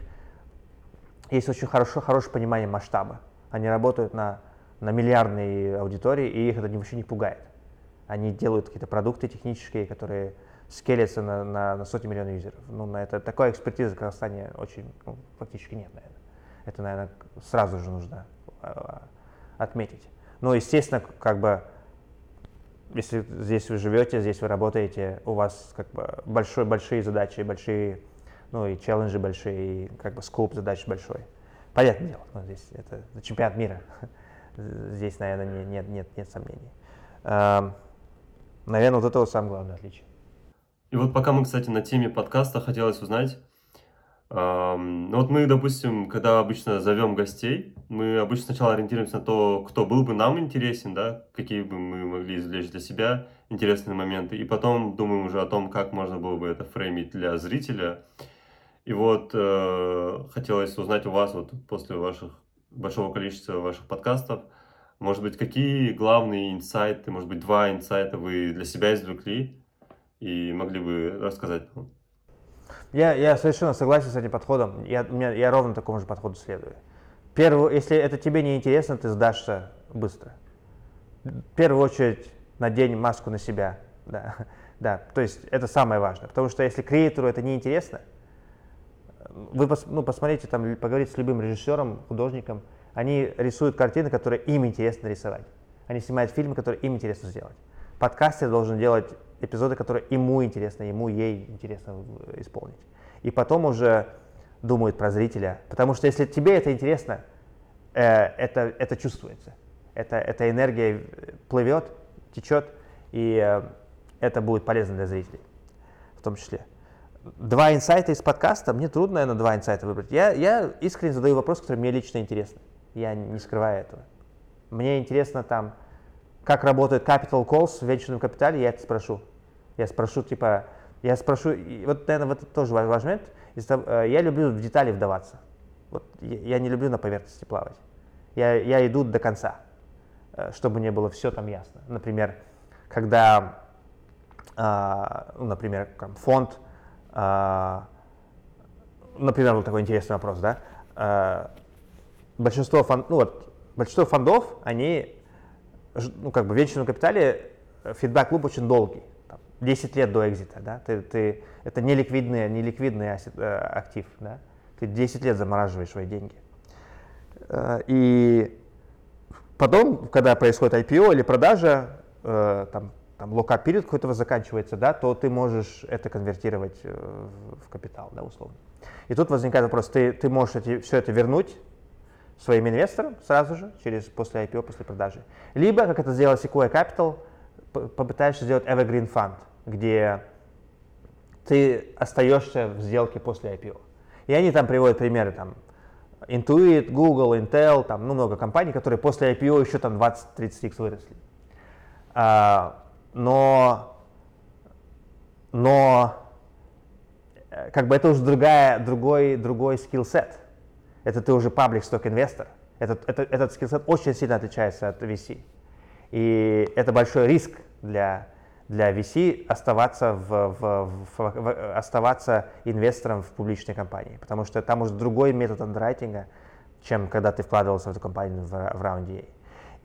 есть очень хорошо, хорошее понимание масштаба. Они работают на, на миллиардной аудитории, и их это вообще не пугает. Они делают какие-то продукты технические, которые скелятся на, на, на сотни миллионов юзеров. Ну, на это, такой экспертизы в Казахстане очень, ну, фактически нет, наверное. Это, наверное, сразу же нужно э, отметить. Ну, естественно, как бы, если здесь вы живете, здесь вы работаете, у вас как бы большой, большие задачи, большие ну и челленджи большие, и как бы скоп задач большой. Понятное дело, ну, здесь это чемпионат мира. Здесь, наверное, нет, нет, нет сомнений. Наверное, вот это вот самое главное отличие. И вот пока мы, кстати, на теме подкаста, хотелось узнать, ну вот мы, допустим, когда обычно зовем гостей, мы обычно сначала ориентируемся на то, кто был бы нам интересен, да, какие бы мы могли извлечь для себя интересные моменты, и потом думаем уже о том, как можно было бы это фреймить для зрителя. И вот э, хотелось узнать у вас вот после ваших большого количества ваших подкастов, может быть, какие главные инсайты, может быть, два инсайта вы для себя извлекли и могли бы рассказать? Я, я совершенно согласен с этим подходом. Я, у меня, я ровно такому же подходу следую. Первое, если это тебе не интересно, ты сдашься быстро. В первую очередь надень маску на себя. Да, да, то есть это самое важное. Потому что если креатору это не интересно, вы пос, ну, посмотрите, там, поговорите с любым режиссером, художником, они рисуют картины, которые им интересно рисовать. Они снимают фильмы, которые им интересно сделать. Подкастер должен делать эпизоды, которые ему интересно, ему, ей интересно исполнить. И потом уже думают про зрителя. Потому что если тебе это интересно, э, это, это чувствуется. Это, эта энергия плывет, течет, и э, это будет полезно для зрителей в том числе. Два инсайта из подкаста, мне трудно, наверное, два инсайта выбрать. Я, я искренне задаю вопрос, который мне лично интересен. Я не скрываю этого. Мне интересно там, как работает capital calls в венчурном капитале, я это спрошу. Я спрошу, типа, я спрошу, и вот, наверное, вот это тоже важный момент. Э, я люблю в детали вдаваться. Вот, я не люблю на поверхности плавать. Я, я иду до конца, э, чтобы не было все там ясно. Например, когда, а, ну, например, фонд, например, вот такой интересный вопрос, да, а, большинство, фонд, ну, вот, большинство фондов, они, ну, как бы в венчурном капитале фидбэк-клуб очень долгий, там, 10 лет до экзита, да, ты, ты, это не ликвидный, не ликвидный э, актив, да, ты 10 лет замораживаешь свои деньги. Э, и потом, когда происходит IPO или продажа, э, там, там локап период какой-то заканчивается, да, то ты можешь это конвертировать в капитал, да, условно. И тут возникает вопрос, ты, ты можешь эти, все это вернуть своим инвесторам сразу же, через, после IPO, после продажи. Либо, как это сделал Sequoia Capital, попытаешься сделать Evergreen Fund, где ты остаешься в сделке после IPO. И они там приводят примеры, там, Intuit, Google, Intel, там, ну, много компаний, которые после IPO еще там 20-30x выросли. А, но, но, э, как бы это уже другая, другой, другой скилл-сет. Это ты уже паблик сток инвестор. Этот, этот, этот скилл-сет очень сильно отличается от VC. И это большой риск для, для VC оставаться, в, в, в, в, оставаться инвестором в публичной компании, потому что там уже другой метод андеррайтинга, чем когда ты вкладывался в эту компанию в, в раунде A.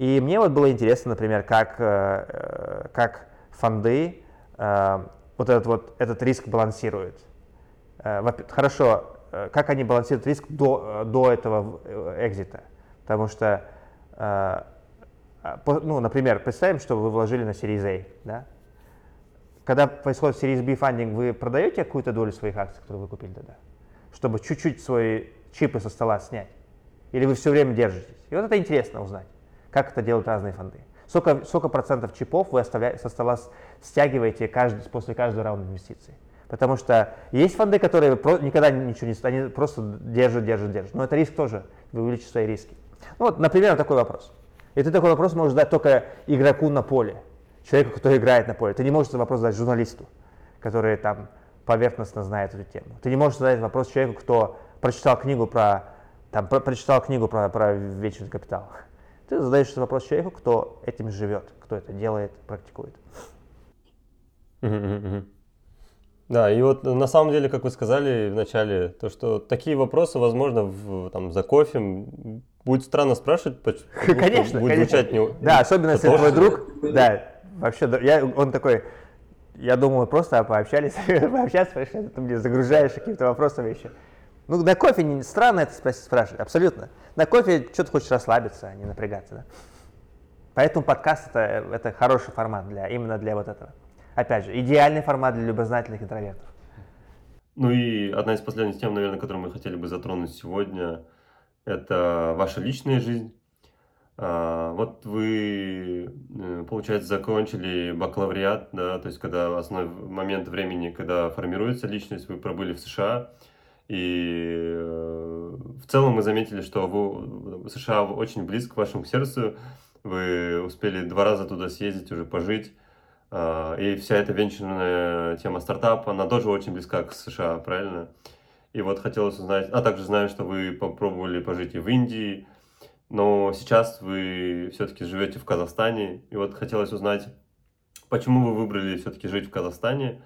И мне вот было интересно, например, как, э, э, как фонды э, вот этот, вот этот риск балансируют. Хорошо, как они балансируют риск до, до этого экзита? Потому что, ну, например, представим, что вы вложили на Series A, да? когда происходит Series B фандинг, вы продаете какую-то долю своих акций, которые вы купили тогда, чтобы чуть-чуть свои чипы со стола снять? Или вы все время держитесь? И вот это интересно узнать, как это делают разные фонды. Сколько, сколько процентов чипов вы оставляете, со стола стягиваете каждый, после каждого раунда инвестиций? Потому что есть фонды, которые про, никогда ничего не они просто держат, держат, держат. Но это риск тоже, вы увеличите свои риски. Ну вот, например, такой вопрос. И ты такой вопрос можешь задать только игроку на поле человеку, который играет на поле. Ты не можешь этот вопрос задать журналисту, который там поверхностно знает эту тему. Ты не можешь задать вопрос человеку, кто прочитал книгу про, там, про, прочитал книгу про, про вечный капитал. Ты задаешь вопрос человеку, кто этим живет, кто это делает, практикует. Да, и вот на самом деле, как вы сказали в начале, то, что такие вопросы, возможно, в, там, за кофе будет странно спрашивать, конечно, будет конечно. звучать не... Да, особенно если твой друг, да, Вообще, я, он такой, я думал, просто пообщались, пообщаться, ты мне загружаешь какими-то вопросами еще. Ну, на кофе не странно это спрашивать, абсолютно. На кофе что-то хочешь расслабиться, а не напрягаться, да? Поэтому подкаст это, это хороший формат для, именно для вот этого. Опять же, идеальный формат для любознательных интровертов. Ну и одна из последних тем, наверное, которую мы хотели бы затронуть сегодня, это ваша личная жизнь. А, вот вы, э, получается, закончили бакалавриат, да, то есть когда основной момент времени, когда формируется личность, вы пробыли в США, и э, в целом мы заметили, что вы, США очень близко к вашему сердцу, вы успели два раза туда съездить, уже пожить, а, и вся эта венчурная тема стартапа, она тоже очень близка к США, правильно? И вот хотелось узнать, а также знаю, что вы попробовали пожить и в Индии, но сейчас вы все-таки живете в Казахстане, и вот хотелось узнать, почему вы выбрали все-таки жить в Казахстане,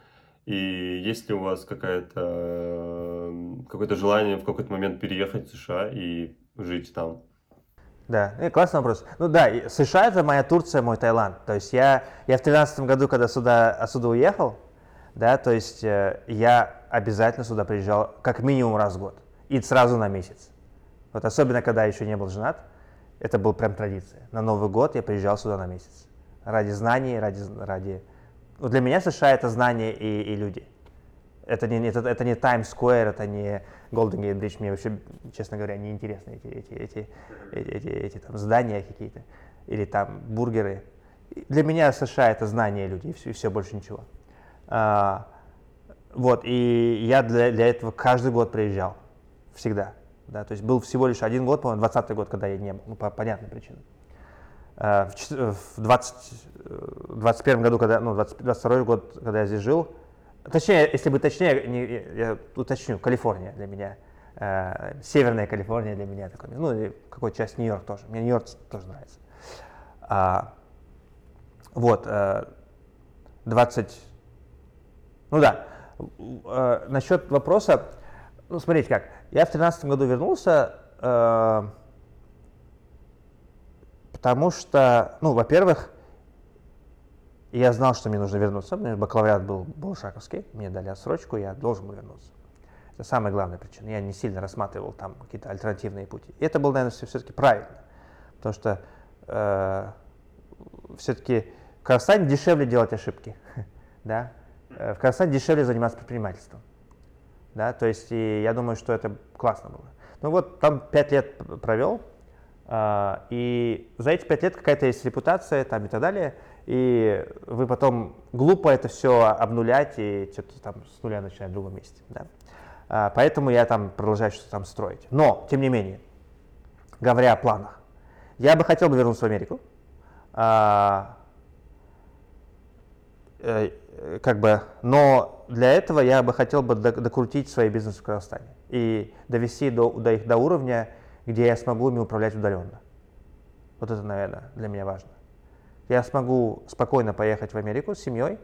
и есть ли у вас какое-то какое-то желание в какой-то момент переехать в США и жить там? Да, и классный вопрос. Ну да, США это моя Турция, мой Таиланд. То есть я, я в тринадцатом году, когда сюда, отсюда уехал, да, то есть э, я обязательно сюда приезжал как минимум раз в год. И сразу на месяц. Вот особенно, когда еще не был женат. Это был прям традиция. На Новый год я приезжал сюда на месяц. Ради знаний, ради... ради... Ну, для меня США это знания и, и люди. Это не, это, это не Times Square, это не Golden Gate Bridge. Мне вообще, честно говоря, не интересны эти, эти, эти, эти, эти, эти там здания какие-то. Или там бургеры. Для меня США это знания и люди, и все, и все больше ничего. А, Вот, и я для, для этого каждый год приезжал. Всегда. Да, то есть был всего лишь один год, по-моему, 20 год, когда я не был, ну, по понятным причинам. Э, в, 20, 21 э, году, когда, ну, 20, 22 год, когда я здесь жил, точнее, если бы точнее, не, я уточню, Калифорния для меня, э, Северная Калифорния для меня такой, ну, и какой часть Нью-Йорк тоже, мне Нью-Йорк тоже нравится. А, вот, э, 20, ну да, э, насчет вопроса, ну, смотрите как, я в 2013 году вернулся, э, потому что, ну, во-первых, я знал, что мне нужно вернуться, что бакалавриат был Балшаковский, мне дали отсрочку, я должен был вернуться. Это самая главная причина. Я не сильно рассматривал там какие-то альтернативные пути. И это было, наверное, все-таки правильно, потому что э, все-таки в Казахстане дешевле делать ошибки, да, э, в Казахстане дешевле заниматься предпринимательством да, то есть и я думаю, что это классно было. Ну вот там пять лет провел, и за эти пять лет какая-то есть репутация там и так далее, и вы потом глупо это все обнулять и что-то там с нуля начинать в другом месте, да. Э, поэтому я там продолжаю что-то там строить. Но, тем не менее, говоря о планах, я бы хотел бы вернуться в Америку, э, э, как бы, но для этого я бы хотел бы докрутить свои бизнесы в Казахстане и довести до, до их до уровня, где я смогу ими управлять удаленно. Вот это, наверное, для меня важно. Я смогу спокойно поехать в Америку с семьей.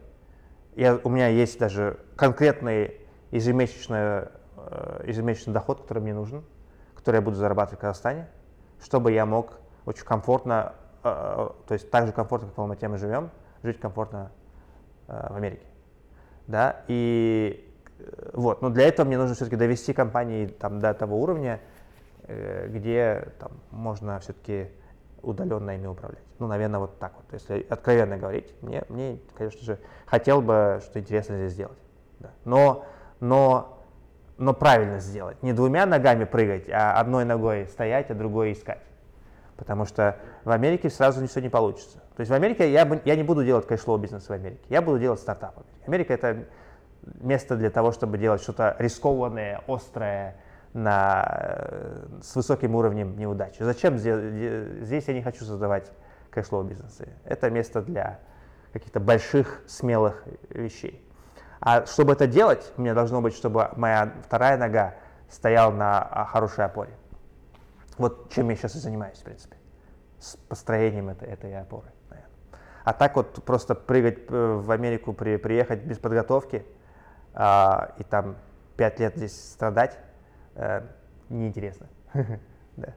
Я, у меня есть даже конкретный ежемесячный, э, ежемесячный доход, который мне нужен, который я буду зарабатывать в Казахстане, чтобы я мог очень комфортно, э, то есть так же комфортно, как в Алмате мы живем, жить комфортно Э, в Америке. Да, и вот, но для этого мне нужно все-таки довести компании там, до того уровня, где там, можно все-таки удаленно ими управлять. Ну, наверное, вот так вот. Если откровенно говорить, мне, мне конечно же, хотел бы что интересно здесь сделать. Да. Но, но, но правильно сделать. Не двумя ногами прыгать, а одной ногой стоять, а другой искать. Потому что в Америке сразу все не получится. То есть в Америке я, бы, я не буду делать кэшлоу бизнес в Америке, я буду делать стартап. Америка это место для того, чтобы делать что-то рискованное, острое, на, э, с высоким уровнем неудачи. Зачем здесь, я не хочу создавать кэшлоу бизнесы. Это место для каких-то больших, смелых вещей. А чтобы это делать, мне должно быть, чтобы моя вторая нога стояла на а, хорошей опоре. Вот чем я сейчас и занимаюсь, в принципе, с построением этой, этой опоры. А так вот просто прыгать э, в Америку, при, приехать без подготовки а, и там пять лет здесь страдать, а, неинтересно. да.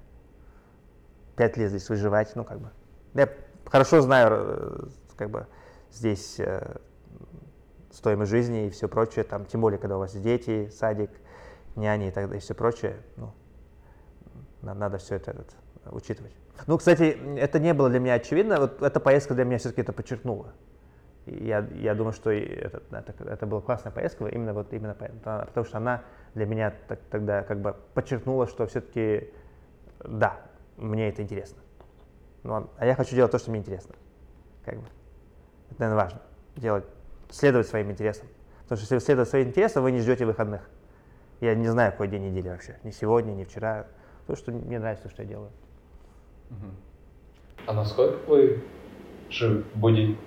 Пять лет здесь выживать, ну как бы. Я хорошо знаю, э, как бы здесь э, стоимость жизни и все прочее, там, тем более, когда у вас дети, садик, няни и так далее, и все прочее, ну, надо все это, это учитывать. Ну, кстати, это не было для меня очевидно. Вот эта поездка для меня все-таки это подчеркнула. я, я думаю, что это, это, это была классная поездка именно вот именно поэтому, потому что она для меня так, тогда как бы подчеркнула, что все-таки да, мне это интересно. Ну, а я хочу делать то, что мне интересно. Как бы. Это, наверное, важно. Делать, следовать своим интересам. Потому что если следуете своим интересам, вы не ждете выходных. Я не знаю, какой день недели вообще. Ни сегодня, ни вчера. То, что мне нравится, что я делаю. А насколько вы жив, будете,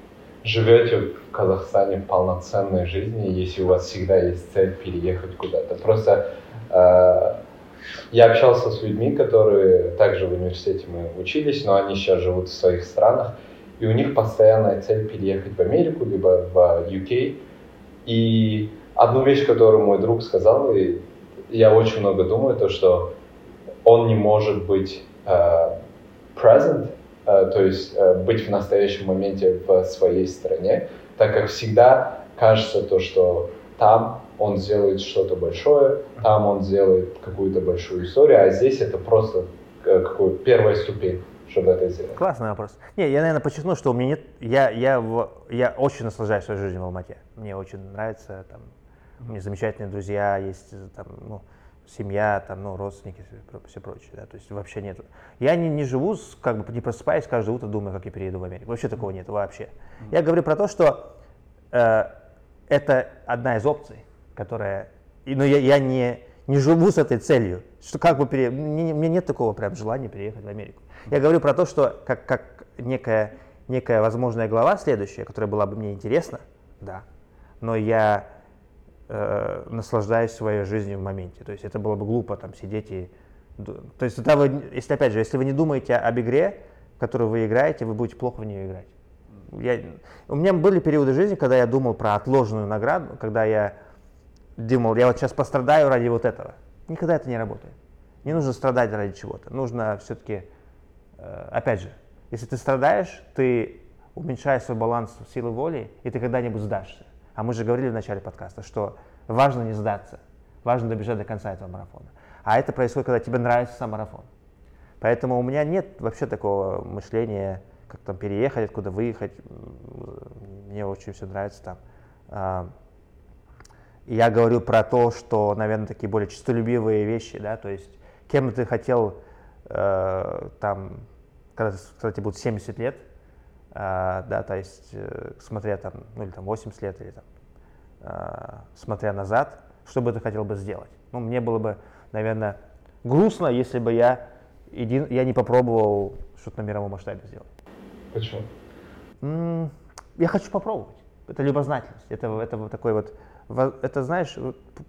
живете в Казахстане полноценной жизни, если у вас всегда есть цель переехать куда-то? Просто э, я общался с людьми, которые также в университете мы учились, но они сейчас живут в своих странах, и у них постоянная цель переехать в Америку, либо в UK. И одну вещь, которую мой друг сказал, и я очень много думаю, то что он не может быть э, present, э, то есть э, быть в настоящем моменте в своей стране, так как всегда кажется то, что там он сделает что-то большое, там он сделает какую-то большую историю, а здесь это просто э, какую первая ступень чтобы это сделать? Классный вопрос. Не, я, наверное, подчеркну, что у меня нет... Я, я, в, я очень наслаждаюсь своей жизнью в Алмате. Мне очень нравится, там, у меня замечательные друзья, есть там, ну, семья, там, ну, родственники, все прочее, да, то есть вообще нет. Я не, не живу, с, как бы не просыпаясь каждое утро, думаю, как я перееду в Америку. Вообще такого нет, вообще. Я говорю про то, что э, это одна из опций, которая... и- Но я, я не, не живу с этой целью. Что как бы пере... мне, мне нет такого прям желания переехать в Америку. Я говорю про то, что как, как некая, некая возможная глава следующая, которая была бы мне интересна, да. Но я э, наслаждаюсь своей жизнью в моменте. То есть это было бы глупо там сидеть и... То есть тогда вы, если опять же, если вы не думаете об игре, которую вы играете, вы будете плохо в нее играть. Я, у меня были периоды жизни, когда я думал про отложенную награду, когда я думал, я вот сейчас пострадаю ради вот этого. Никогда это не работает. Не нужно страдать ради чего-то. Нужно все-таки, э, опять же, если ты страдаешь, ты уменьшаешь свой баланс силы воли, и ты когда-нибудь сдашься. А мы же говорили в начале подкаста, что важно не сдаться, важно добежать до конца этого марафона. А это происходит, когда тебе нравится сам марафон. Поэтому у меня нет вообще такого мышления, как там переехать, откуда выехать. Мне очень все нравится там. А, Я говорю про то, что, наверное, такие более честолюбивые вещи, да, то есть кем ты хотел э, там, когда, тебе будет 70 лет, да, то есть э, смотря там, ну или там 80 лет, или там, э, смотря назад, что бы ты хотел бы сделать? Ну, мне было бы, наверное, грустно, если бы я, един, я не попробовал что-то на мировом масштабе сделать. Почему? Я хочу попробовать. Это любознательность. Это, это вот такой вот, во- это знаешь,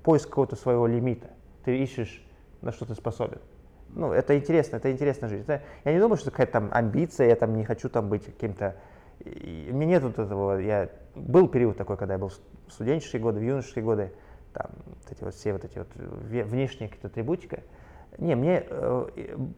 поиск какого-то своего лимита. Ты ищешь, на что ты способен. Ну, это интересно, это интересная жизнь. Это- я не думаю, что какая-то там амбиция, я там не хочу там быть каким-то... меня нет вот этого, я... Был период такой, когда я был в студенческие годы, в юношеские годы, там, вот эти вот все вот эти вот внешние какие-то атрибутика. Не, мне э,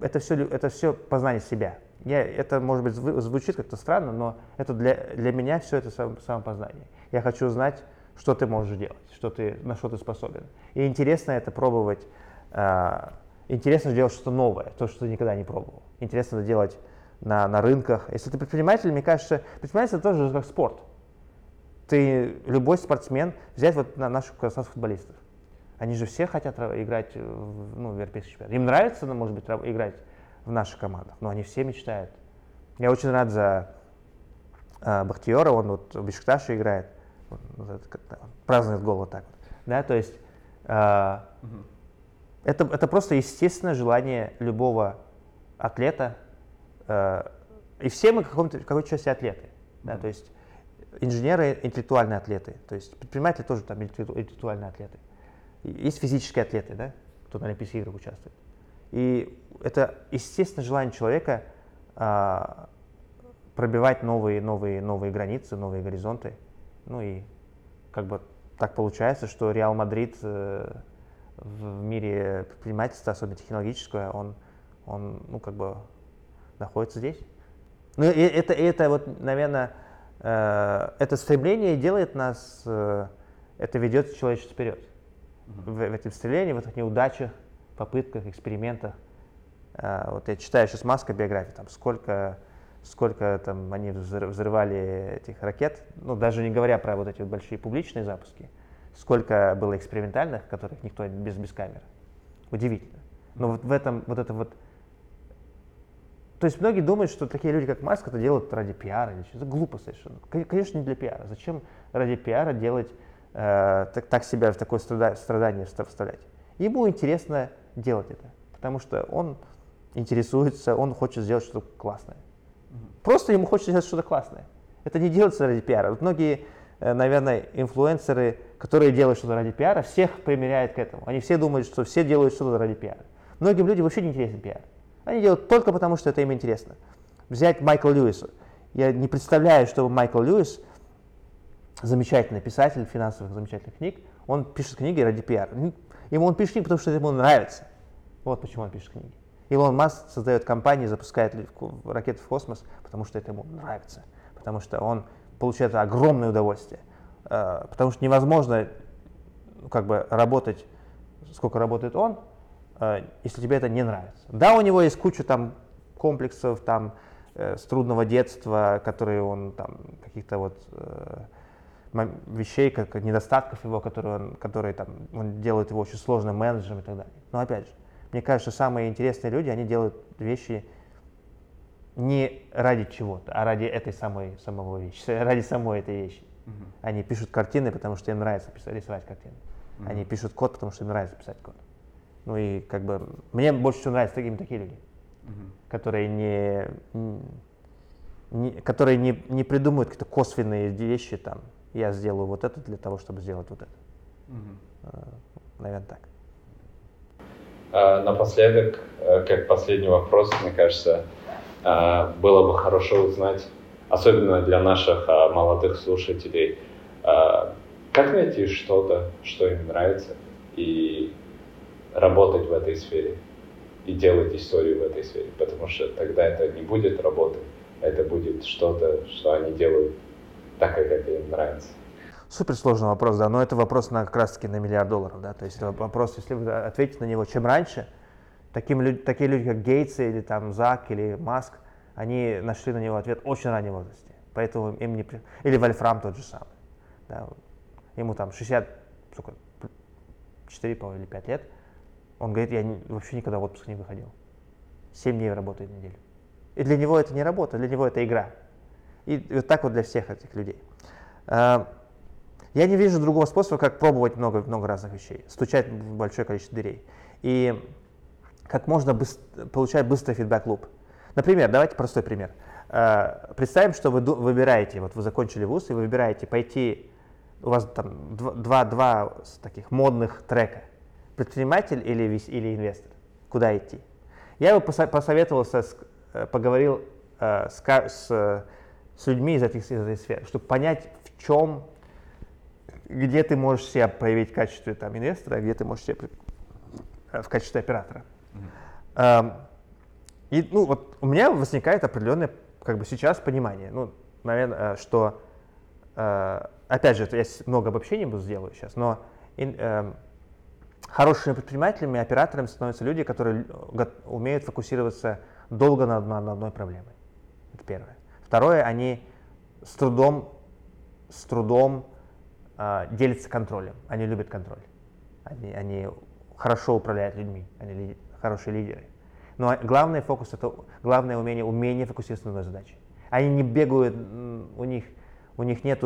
это все, это все познание себя. Я, это, может быть, зв- звучит как-то странно, но это для, для меня все это сам, самопознание. Я хочу знать, что ты можешь делать, что ты, на что ты способен. И интересно это пробовать, а, интересно делать что-то новое, то, что ты никогда не пробовал. Интересно это делать на, на рынках. Если ты предприниматель, мне кажется, предпринимательство тоже как спорт. Ты, любой спортсмен, взять вот на наших казахстанских футболистов. Они же все хотят ра- играть в, ну, в европейский чемпионат. Им нравится, ну, может быть, ра- играть в наших командах, но они все мечтают. Я очень рад за э, Бахтиера, он вот в Бешикташе играет, вот, вот это празднует гол вот так вот. Да, то есть э, это, это просто естественное желание любого атлета, э, и все мы в каком-то- какой-то части атлеты. Да, то есть инженеры интеллектуальные атлеты, то есть предприниматели тоже там интеллекту- интеллектуальные атлеты. Есть физические атлеты, да, кто на Олимпийских играх участвует. И это естественное желание человека а, пробивать новые, новые, новые границы, новые горизонты. Ну и как бы так получается, что Реал Мадрид э, в мире предпринимательства, особенно технологического, он, он ну, как бы находится здесь. Ну, и это, это вот, наверное, э, это стремление делает нас, э, это ведет человечество вперед. В, в этом стремлении, в этих неудачах, попытках, экспериментах. Э, вот я читаю сейчас Маска биографию, там сколько, сколько там они взры- взрывали этих ракет, ну даже не говоря про вот эти вот большие публичные запуски, сколько было экспериментальных, которых никто без, без камер. Удивительно. Но вот в этом, вот это вот то есть многие думают, что такие люди, как Маск, это делают ради пиара или. Это глупо совершенно. Кон- Конечно, не для пиара. Зачем ради пиара делать, э, так, так себя в такое страда- страдание вста- вставлять? Ему интересно делать это, потому что он интересуется, он хочет сделать что-то классное. Просто ему хочется сделать что-то классное. Это не делается ради пиара. Вот многие, э, наверное, инфлюенсеры, которые делают что-то ради пиара, всех примеряют к этому. Они все думают, что все делают что-то ради пиара. Многим людям вообще не интересен пиар. Они делают только потому, что это им интересно. Взять Майкла Льюиса. Я не представляю, чтобы Майкл Льюис, замечательный писатель финансовых замечательных книг, он пишет книги ради пиара. Ему он пишет книги, потому что ему нравится. Вот почему он пишет книги. Илон Маск создает компании, запускает ракеты в космос, потому что это ему нравится. Потому что он получает огромное удовольствие. Э, Потому что невозможно как бы работать, сколько работает он, э, если тебе это не нравится. Да, у него есть куча там комплексов, там э, с трудного детства, которые он там каких-то вот вещей, как недостатков его, которые он, которые там он делает его очень сложным менеджером и так далее. Но опять же, мне кажется, самые интересные люди, они делают вещи не ради чего-то, а ради этой самой самого вещи, ради самой этой вещи. Они пишут картины, потому что им нравится писать, рисовать картины. Mm-hmm. Они пишут код, потому что им нравится писать код. Ну и как бы мне больше всего нравятся такие, такие люди, mm-hmm. которые не, не которые не, не придумывают какие-то косвенные вещи там. Я сделаю вот это для того, чтобы сделать вот это. Mm-hmm. Наверное, так. А, напоследок, э, как последний вопрос, мне кажется, а, было бы хорошо узнать, особенно для наших а, молодых слушателей, как найти что-то, что им нравится, и работать в этой сфере, и делать историю в этой сфере, потому что тогда это не будет работой, это будет что-то, что они делают так, как это им нравится. Супер сложный вопрос, да, но это вопрос на, как раз таки на миллиард долларов, да, то есть вопрос, если вы ответите на него чем раньше, таким, такие люди, как Гейтс или там Зак или Маск, они нашли на него ответ очень раннем возрасте, поэтому им не... Или Вольфрам тот же самый, да, ему там 60, сколько, 4, по или 5 лет, он говорит, я не, вообще никогда в отпуск не выходил, 7 дней работает в неделю. И для него это не работа, для него это игра. И вот так вот для всех этих людей. А, я не вижу другого способа, как пробовать много, много разных вещей, стучать в большое количество дверей. И как можно быстро, получать быстрый фидбэк-луп. Например, давайте простой пример. Э, представим, что вы выбираете, вот вы закончили вуз, и вы выбираете пойти, у вас там два, два таких модных трека. Предприниматель или, или инвестор. Куда идти? Я бы посоветовался, э, поговорил э, с, с, с людьми из, этих, из этой сферы, чтобы понять, в чем где ты можешь себя проявить в качестве там, инвестора, а где ты можешь себя в качестве оператора. Mm-hmm. И ну, вот у меня возникает определенное как бы сейчас понимание, ну, наверное, э, что, э, опять же, я много обобщений буду сделаю сейчас, но эм, хорошими предпринимателями, операторами становятся люди, которые умеют фокусироваться долго на, на одной проблеме. Это первое. Второе, они с трудом, с трудом э, делятся контролем. Они любят контроль. Они, они хорошо управляют людьми, они ли, хорошие лидеры. Но главный фокус это главное умение, умение фокусироваться на одной задаче. Они не бегают, у них, у них нет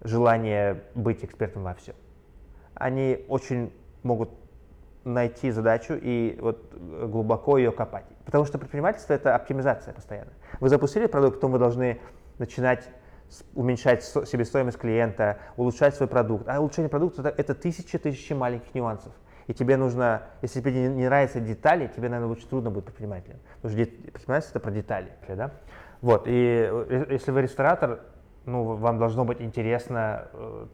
желания быть экспертом во всем. Они очень могут найти задачу и вот глубоко ее копать. Потому что предпринимательство это оптимизация постоянно. Вы запустили продукт, потом вы должны начинать уменьшать себестоимость клиента, улучшать свой продукт. А улучшение продукта это, это тысячи тысячи маленьких нюансов. И тебе нужно, если тебе не, нравятся детали, тебе, наверное, очень трудно будет предпринимателем. Потому что предпринимательство это про детали. Да? Вот, и э, если вы ресторатор, ну, вам должно быть интересно, э,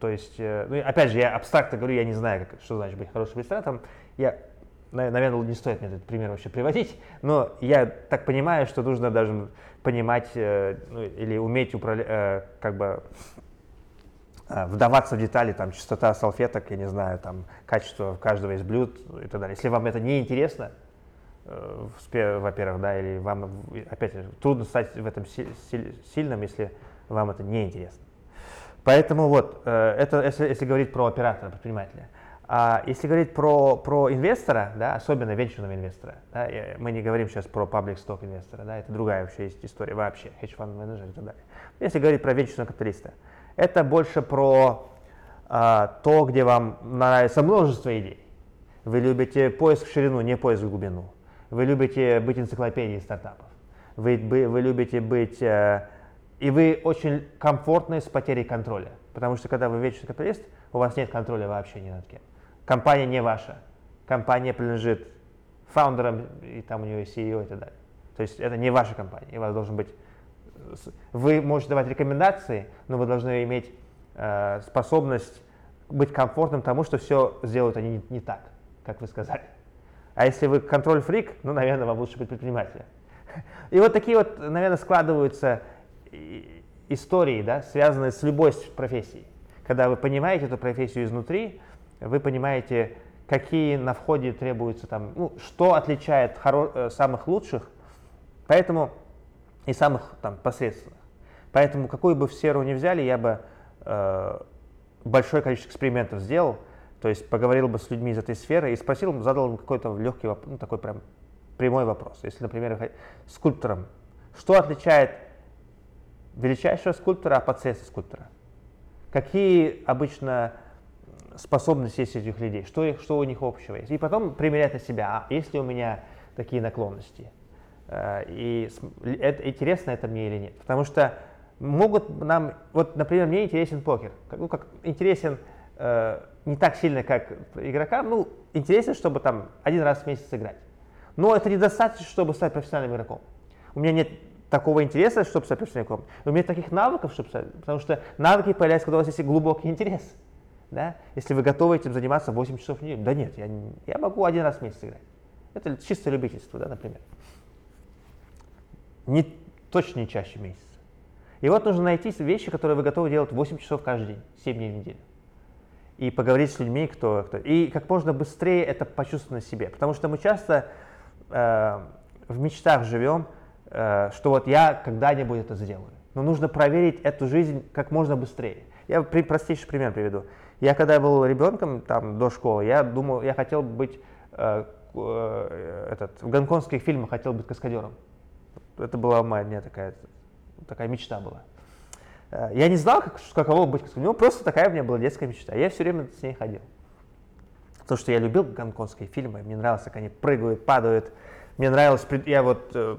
то есть, э, ну, опять же, я абстрактно говорю, я не знаю, как, что значит быть хорошим ресторатором. Я, наверное, не стоит мне этот пример вообще приводить, но я так понимаю, что нужно даже понимать э, ну, или уметь управлять, э, как бы э, вдаваться в детали, там, чистота салфеток, я не знаю, там, качество каждого из блюд и так далее. Если вам это не интересно, во-первых, да, или вам, опять же, трудно стать в этом сильным, если вам это не интересно. Поэтому вот, это если, если говорить про оператора, предпринимателя. А если говорить про, про инвестора, да, особенно венчурного инвестора, да, мы не говорим сейчас про паблик сток инвестора, да, это другая вообще есть история вообще, fund менеджер и так далее. Если говорить про венчурного капиталиста, это больше про а, то, где вам нравится множество идей. Вы любите поиск в ширину, не поиск в глубину. Вы любите быть энциклопедией стартапов. Вы, вы, вы любите быть... Э, и вы очень комфортны с потерей контроля. Потому что когда вы венчурный капиталист, у вас нет контроля вообще ни над кем. Компания не ваша. Компания принадлежит фаундерам, и там у нее CEO и так далее. То есть это не ваша компания, и у вас должен быть... Вы можете давать рекомендации, но вы должны иметь э, способность быть комфортным тому, что все сделают они не, не так, как вы сказали. А если вы контроль-фрик, ну, наверное, вам лучше быть предпринимателем. И вот такие вот, наверное, складываются истории, да, связанные с любой профессией. Когда вы понимаете эту профессию изнутри, вы понимаете, какие на входе требуются там, ну, что отличает хоро- э, самых лучших, поэтому и самых там посредственных. Поэтому какую бы сферу ни взяли, я бы э, большое количество экспериментов сделал, то есть поговорил бы с людьми из этой сферы и спросил, задал им какой-то легкий, ну, такой прям прямой вопрос. Если, например, скульптором, что отличает величайшего скульптора от подсредственного скульптора? Какие обычно способности есть этих людей, что, их, что у них общего есть. И потом примерять на себя, а есть ли у меня такие наклонности. Э, и это, интересно это мне или нет. Потому что могут нам, вот, например, мне интересен покер. Ну, как интересен э, не так сильно, как игрокам, ну, интересен, чтобы там один раз в месяц играть. Но это недостаточно, чтобы стать профессиональным игроком. У меня нет такого интереса, чтобы стать профессиональным игроком. У меня таких навыков, чтобы стать, потому что навыки появляются, когда у вас есть глубокий интерес. Да? Если вы готовы этим заниматься 8 часов в неделю. Да нет, я, я могу один раз в месяц играть. Это чисто любительство, да, например. Не, точно не чаще месяца. И вот нужно найти вещи, которые вы готовы делать 8 часов каждый день, 7 дней в неделю. И поговорить с людьми, кто, кто. И как можно быстрее это почувствовать на себе. Потому что мы часто э, в мечтах живем, э, что вот я когда-нибудь это сделаю. Но нужно проверить эту жизнь как можно быстрее. Я при, простейший пример приведу. Я когда был ребенком, там, до школы, я думал, я хотел быть, э, э, этот, в гонконгских фильмах хотел быть каскадером. Это была моя такая, такая мечта была. Э, я не знал, как, каково быть каскадером, ну, просто такая у меня была детская мечта. Я все время с ней ходил. То, что я любил гонконгские фильмы, мне нравилось, как они прыгают, падают. Мне нравилось, я вот, э,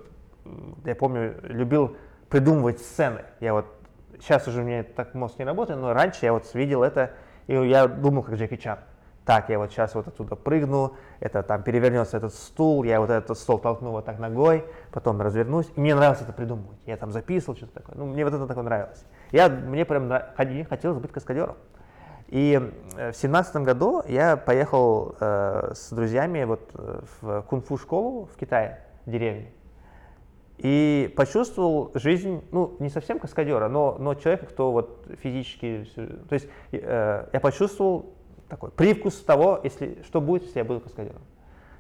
я помню, любил придумывать сцены. Я вот, сейчас уже у меня так мозг не работает, но раньше я вот видел это, и я думал, как Джеки Чан так, я вот сейчас вот оттуда прыгну, это там перевернется этот стул, я вот этот стол толкну вот так ногой, потом развернусь. И мне нравилось это придумывать. Я там записывал что-то такое. Ну, мне вот это такое нравилось. Я, мне прям хотелось быть каскадером. И э, в семнадцатом году я поехал э, с друзьями вот э, в кунг-фу школу в Китае, в деревне. И почувствовал жизнь, ну, не совсем каскадера, но, но человека, кто вот физически... То есть э, я почувствовал такой привкус того, если, что будет, если я буду каскадером.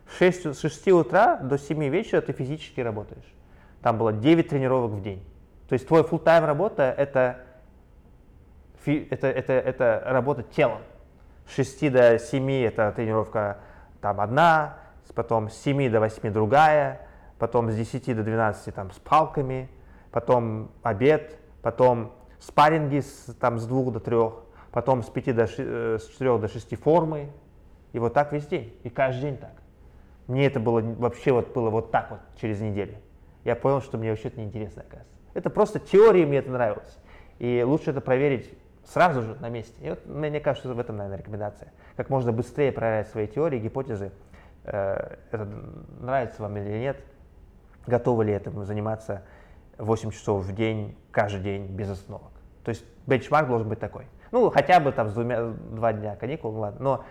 С 6, с 6 утра до 7 вечера ты физически работаешь. Там было 9 тренировок в день. То есть твой full тайм работа это, это, это, это работа телом. С 6 до 7 это тренировка там одна, потом с 7 до 8 другая, потом с 10 до 12 там с палками, потом обед, потом спарринги с, там, с 2 до 3, потом с 5 до 6, э, с 4 до 6 формы, и вот так весь день, и каждый день так. Мне это было вообще вот было вот так вот через неделю. Я понял, что мне вообще это неинтересно, оказывается. Это просто теория, мне это нравилось. И лучше это проверить сразу же на месте. И вот мне кажется, в этом, наверное, рекомендация. Как можно быстрее проверять свои теории, гипотезы. Э, это нравится вам или нет. Готовы ли этому заниматься 8 часов в день, каждый день, без остановок. То есть бенчмарк должен быть такой. Ну, хотя бы там с двумя, два дня каникул, ну ладно. Но,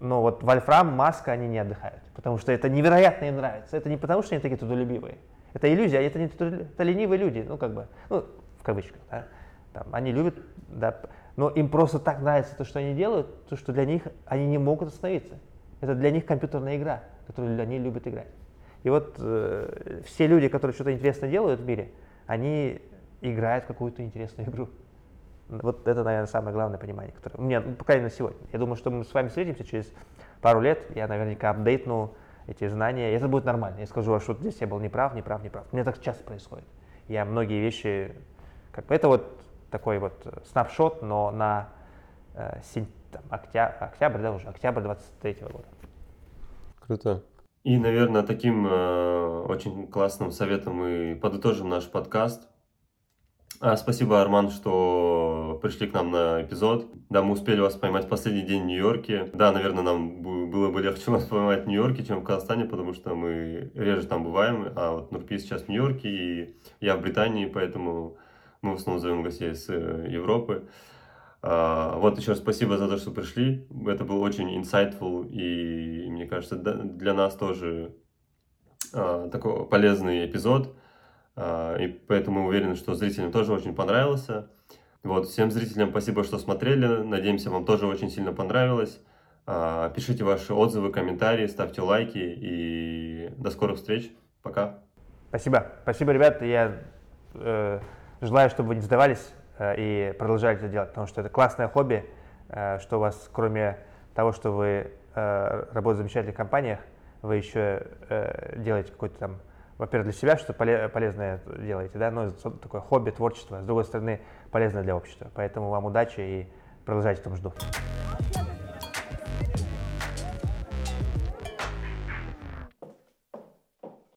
но вот Вольфрам, Маска, они не отдыхают. Потому что это невероятно им нравится. Это не потому, что они такие трудолюбивые. Это иллюзия, это, не, это ленивые люди, ну, как бы, ну, в кавычках, да. Там, они любят, да, но им просто так нравится то, что они делают, то, что для них они не могут остановиться. Это для них компьютерная игра, которую они любят играть. И вот э, все люди, которые что-то интересное делают в мире, они играют какую-то интересную игру. Вот это, наверное, самое главное понимание, которое у меня, ну, по крайней мере, сегодня. Я думаю, что мы с вами встретимся через пару лет, я наверняка апдейтну эти знания, и это будет нормально. Я скажу, а что здесь я был неправ, неправ, неправ. У меня так часто происходит. Я многие вещи, как бы, это вот такой вот э, снапшот, но на э, сентябрь, там, октябрь, октябрь, да, уже, октябрь 23 -го года. Круто. И, наверное, таким э, очень классным советом мы подытожим наш подкаст. А, спасибо, Арман, что пришли к нам на эпизод. Да, мы успели вас поймать в последний день в Нью-Йорке. Да, наверное, нам было бы легче вас поймать в Нью-Йорке, чем в Казахстане, потому что мы реже там бываем. А вот Нурпи сейчас в Нью-Йорке, и я в Британии, поэтому мы в основном зовем гостей с э, Европы. А, вот еще раз спасибо за то, что пришли. Это был очень insightful и, мне кажется, для нас тоже а, такой полезный эпизод. А, и поэтому мы уверены, что зрителям тоже очень понравился. Вот, всем зрителям спасибо, что смотрели. Надеемся, вам тоже очень сильно понравилось. А, пишите ваши отзывы, комментарии, ставьте лайки и до скорых встреч. Пока. Спасибо. Спасибо, ребят. Я э, желаю, чтобы вы не сдавались э, и продолжали это делать, потому что это классное хобби, э, что у вас, кроме того, что вы э, работаете в замечательных компаниях, вы еще э, делаете какой-то там во-первых, для себя что полезное делаете, да, но такое хобби, творчество, с другой стороны, полезное для общества. Поэтому вам удачи и продолжайте в том же духе.